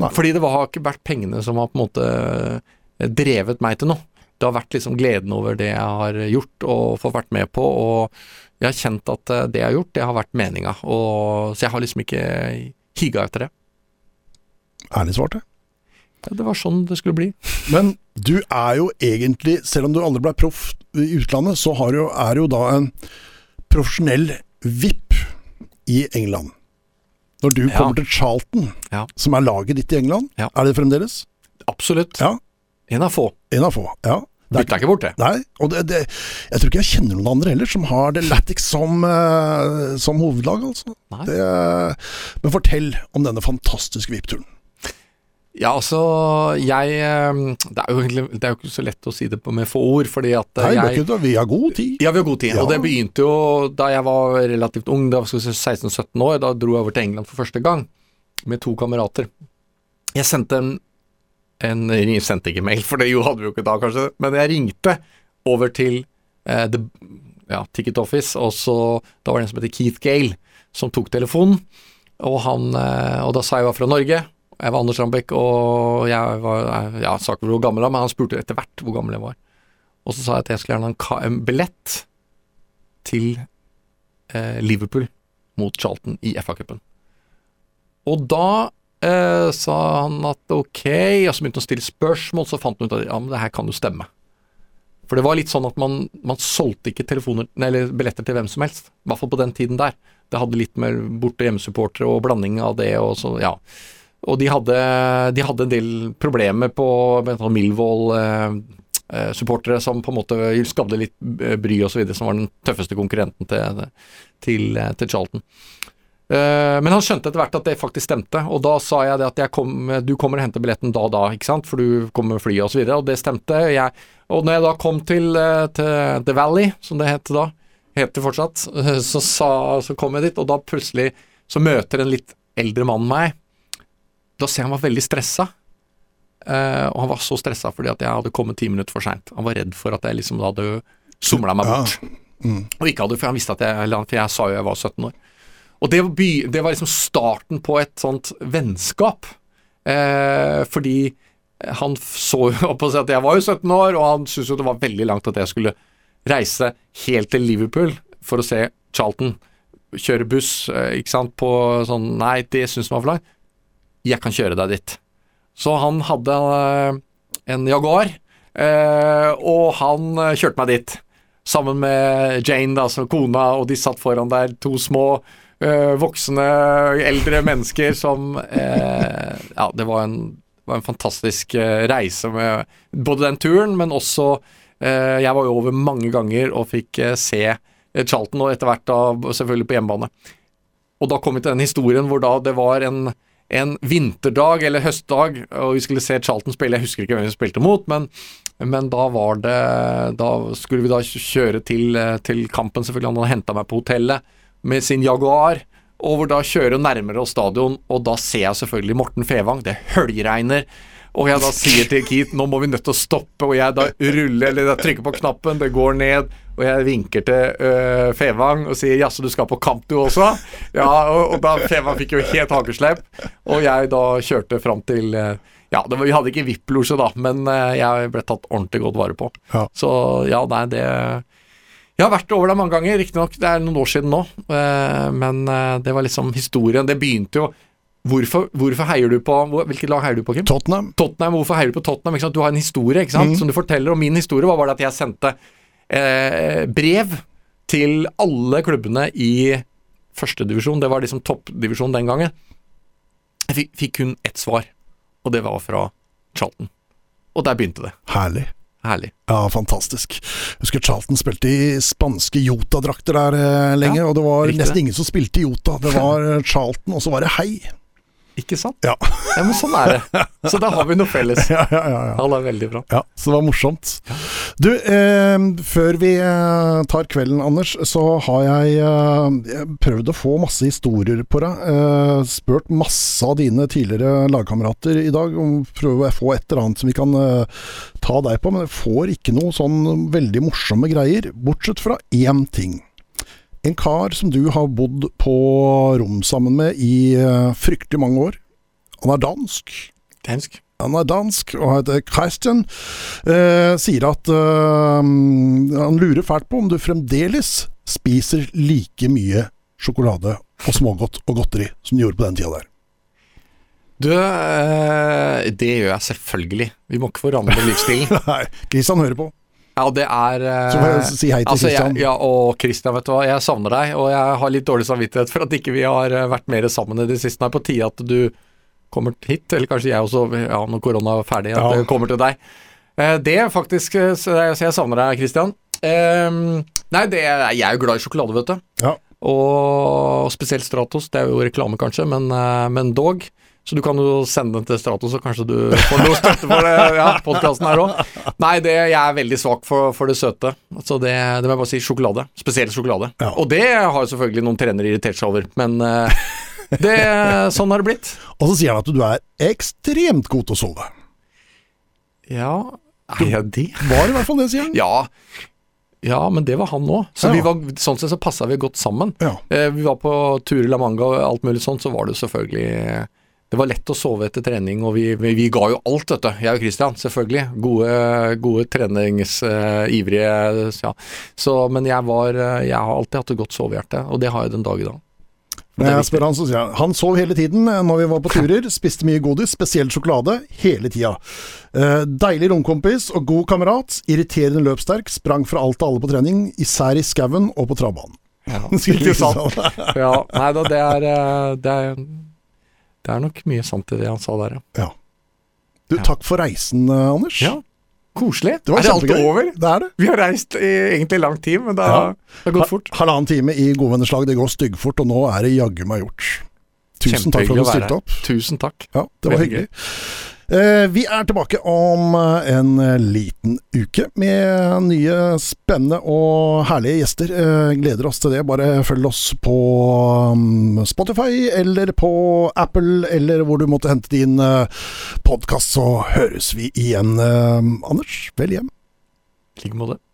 Nei. Fordi det var, har ikke vært pengene som har på en måte eh, drevet meg til noe. Det har vært liksom gleden over det jeg har gjort og fått vært med på, og jeg har kjent at eh, det jeg har gjort, det har vært meninga. Så jeg har liksom ikke higa etter det. Ærlig svart, det. Ja, Det var sånn det skulle bli. Men du er jo egentlig, selv om du aldri ble proff i utlandet, så har du, er du jo da en profesjonell VIP i England. Når du Ja. kommer til Charlton, Ja. som er laget ditt i England, er det fremdeles? Absolutt. Ja. En av få. En av få. Ja. Det er Bytta ikke bort det. Nei, og det, det, jeg tror ikke jeg kjenner noen andre heller som har The Latix som, uh, som hovedlag, altså. Det, men fortell om denne fantastiske VIP-turen. Ja, altså, jeg eh, Det er jo egentlig Det er jo ikke så lett å si det på med få ord, fordi at eh, Nei, det jeg det. vi har god tid. Ja, vi har god tid. Ja. Og det begynte jo da jeg var relativt ung, da var 16-17 år. Da dro jeg over til England for første gang med to kamerater. Jeg sendte en, en Jeg sendte ikke mail, for det jo hadde vi jo ikke da, kanskje, men jeg ringte over til eh, the, ja, Ticket Office, og så da var det en som heter Keith Gale, som tok telefonen. Og, han, eh, og da sa jeg var fra Norge. Jeg var Anders Rambekk, og jeg var Ja, sa ikke hvor gammel jeg var, men han spurte etter hvert hvor gammel jeg var. Og så sa jeg at jeg skulle gjerne ha en billett til eh, Liverpool mot Charlton i FA-cupen. Og da eh, sa han at ok, og så begynte han å stille spørsmål, så fant han ut at ja, men det her kan jo stemme. For det var litt sånn at man, man solgte ikke telefoner, eller billetter til hvem som helst. I hvert fall på den tiden der. Det hadde litt med borte- hjemmesupportere og blanding av det og så, ja. Og de hadde, de hadde en del problemer på Milvold-supportere Eh, eh, som på en måte skapte litt eh, bry videre, som var den tøffeste konkurrenten til, til, til Charlton. Eh, Men han skjønte etter hvert at det faktisk stemte, og da sa jeg det at jeg kom, du kommer og henter billetten da og da, ikke sant, for du kommer med flyet og så videre, og det stemte. Jeg, og når jeg da kom til, eh, til The Valley, som det het da, heter fortsatt, eh, så, sa, så kom jeg dit, og da plutselig så møter en litt eldre mann meg. Da ser jeg han var veldig stressa. Og han var så stressa fordi at jeg hadde kommet ti minutter for seint. Han var redd for at jeg liksom hadde somla meg Ja. bort. Og ikke hadde, for han visste at jeg, for jeg sa jo jeg var 17 år. Og det, det var liksom starten på et sånt vennskap. Eh, fordi han så jo (laughs) på seg at jeg var jo 17 år, og han syntes jo det var veldig langt at jeg skulle reise helt til Liverpool for å se Charlton. Kjøre buss, eh, ikke sant, på sånn Nei, det syns han var for langt. Jeg kan kjøre deg dit. Så han hadde eh, en Jaguar, eh, og han kjørte meg dit. Sammen med Jane, da, som kona, og de satt foran der, to små voksne, eldre mennesker som eh, Ja, det var en, var en fantastisk eh, reise med både den turen, men også eh, Jeg var jo over mange ganger og fikk eh, se eh, Charlton, og etter hvert da selvfølgelig på hjemmebane. Og da kom vi til den historien hvor da det var en, en vinterdag eller høstdag, og vi skulle se Charlton spille. Jeg husker ikke hvem vi spilte mot, men, men da var det Da skulle vi da kjøre til, til kampen, selvfølgelig. Han hadde henta meg på hotellet med sin Jaguar. Og hvor da kjører nærmere oss stadion, og da ser jeg selvfølgelig Morten Fevang. Det høljregner. Og jeg da sier til Keith nå må vi nødt til å stoppe, og jeg da ruller eller jeg trykker på knappen, det går ned, og jeg vinker til øh, Fevang og sier 'jaså, du skal på kamp du også'? Ja, og, og da Fevang fikk jo helt hakeslepp, og jeg da kjørte fram til øh, ja, var, Vi hadde ikke VIP-losje da, men øh, jeg ble tatt ordentlig godt vare på. Ja. Så ja, nei, det Jeg har vært over der mange ganger, riktignok det er noen år siden nå, øh, men øh, det var liksom historien. Det begynte jo Hvorfor, hvorfor, heier du på Hvilket lag heier du på, Kim? Tottenham. Tottenham, Hvorfor heier du på Tottenham? Du har en historie ikke sant, mm. som du forteller, og min historie var bare at jeg sendte eh, brev til alle klubbene i førstedivisjon. Det var liksom toppdivisjon den gangen. Jeg fikk, fikk kun ett svar, og det var fra Charlton. Og der begynte det. Herlig. Herlig. Ja, fantastisk. Jeg husker Charlton spilte i spanske Jota-drakter der eh, lenge, ja, og det var nesten ingen som spilte i Jota. Det var eh, Charlton, og så var det Hei. Ikke sant? Ja. (laughs) ja. men sånn er det. Så da har vi noe felles. (laughs) Ja, ja, ja, ja. Han er veldig bra. Ja, Så det var morsomt. Du, eh, før vi eh, tar kvelden, Anders, så har jeg eh, prøvd å få masse historier på deg. Eh, spurt masse av dine tidligere lagkamerater i dag om prøve å få et eller annet som vi kan eh, ta deg på, men jeg får ikke noe sånn veldig morsomme greier, bortsett fra én ting. En kar som du har bodd på rom sammen med i uh, fryktelig mange år. Han er dansk. Dansk? Han er dansk og heter Christian. Eh, sier at eh, han lurer fælt på om du fremdeles spiser like mye sjokolade og smågodt og godteri som du gjorde på den tida der. Du, det gjør jeg selvfølgelig. Vi må ikke forandre livsstilen. (laughs) Nei, Kristian hører på. Ja, det er Så får jeg si hei til altså, Christian. ja, og Christian, vet du hva, jeg savner deg, og jeg har litt dårlig samvittighet for at ikke vi har eh, vært mer sammen i det siste. Det er på tide at du kommer hit, eller kanskje jeg også, ja, når korona er ferdig, at ja. det kommer til deg. Eh, det er faktisk Så jeg savner deg, Christian. Um, nei, det, jeg er jo glad i sjokolade, vet du. Ja. Og spesielt Stratos. Det er jo reklame, kanskje, men, men dog. Så du kan jo sende den til Stratos, så kanskje du får noe støtte for det, ja, podkasten her òg. Nei, det, jeg er veldig svak for, for det søte. Så det, det, må jeg bare si. Sjokolade. Spesielt sjokolade. Ja. Og det har selvfølgelig noen trenere irritert seg over, men uh, det, sånn har det blitt. Og så sier han at du er ekstremt god til å sove. Ja, er jeg det? Var i hvert fall det, sier han. Ja. Ja, men det var han òg. Så ja. var, sånn sett så passa vi godt sammen. Ja. Eh, vi var på tur i La Manga og alt mulig sånt, så var det jo selvfølgelig det var lett å sove etter trening, og vi, vi, vi ga jo alt, vet du. Jeg og Christian, selvfølgelig. Gode, gode treningsivrige. Uh, ja. Så, men jeg, var, jeg har alltid hatt et godt sovehjerte, og det har jeg den dag i dag. Når jeg spør han, så sier han han sov hele tiden eh, når vi var på (laughs) turer. Spiste mye godis, spesielt sjokolade, hele tida. Uh, deilig romkompis og god kamerat. Irriterende løpssterk. Sprang fra alt og alle på trening, især i skauen og på travbanen. Ja, (laughs) ikke sant. (laughs) ja, nei da, det er, det er det er nok mye sant i det han sa der, ja. ja. Du, takk for reisen, eh, Anders. Ja, Koselig. Det er det alt over? Det er det. Vi har reist i egentlig lang tid, men det har, ja. det har gått fort. Halvannen time i godvenneslag det går styggfort, og nå er det jaggu meg gjort. Tusen takk for at du stilte opp. Tusen takk. Ja, det var hyggelig. Eh, vi er tilbake om eh, en eh, liten uke med nye spennende og herlige gjester. Gleder oss til det. Bare følg oss på mm, Spotify eller på Apple eller hvor du måtte hente din podkast, så høres vi igjen. Anders, vel hjem. I like måte.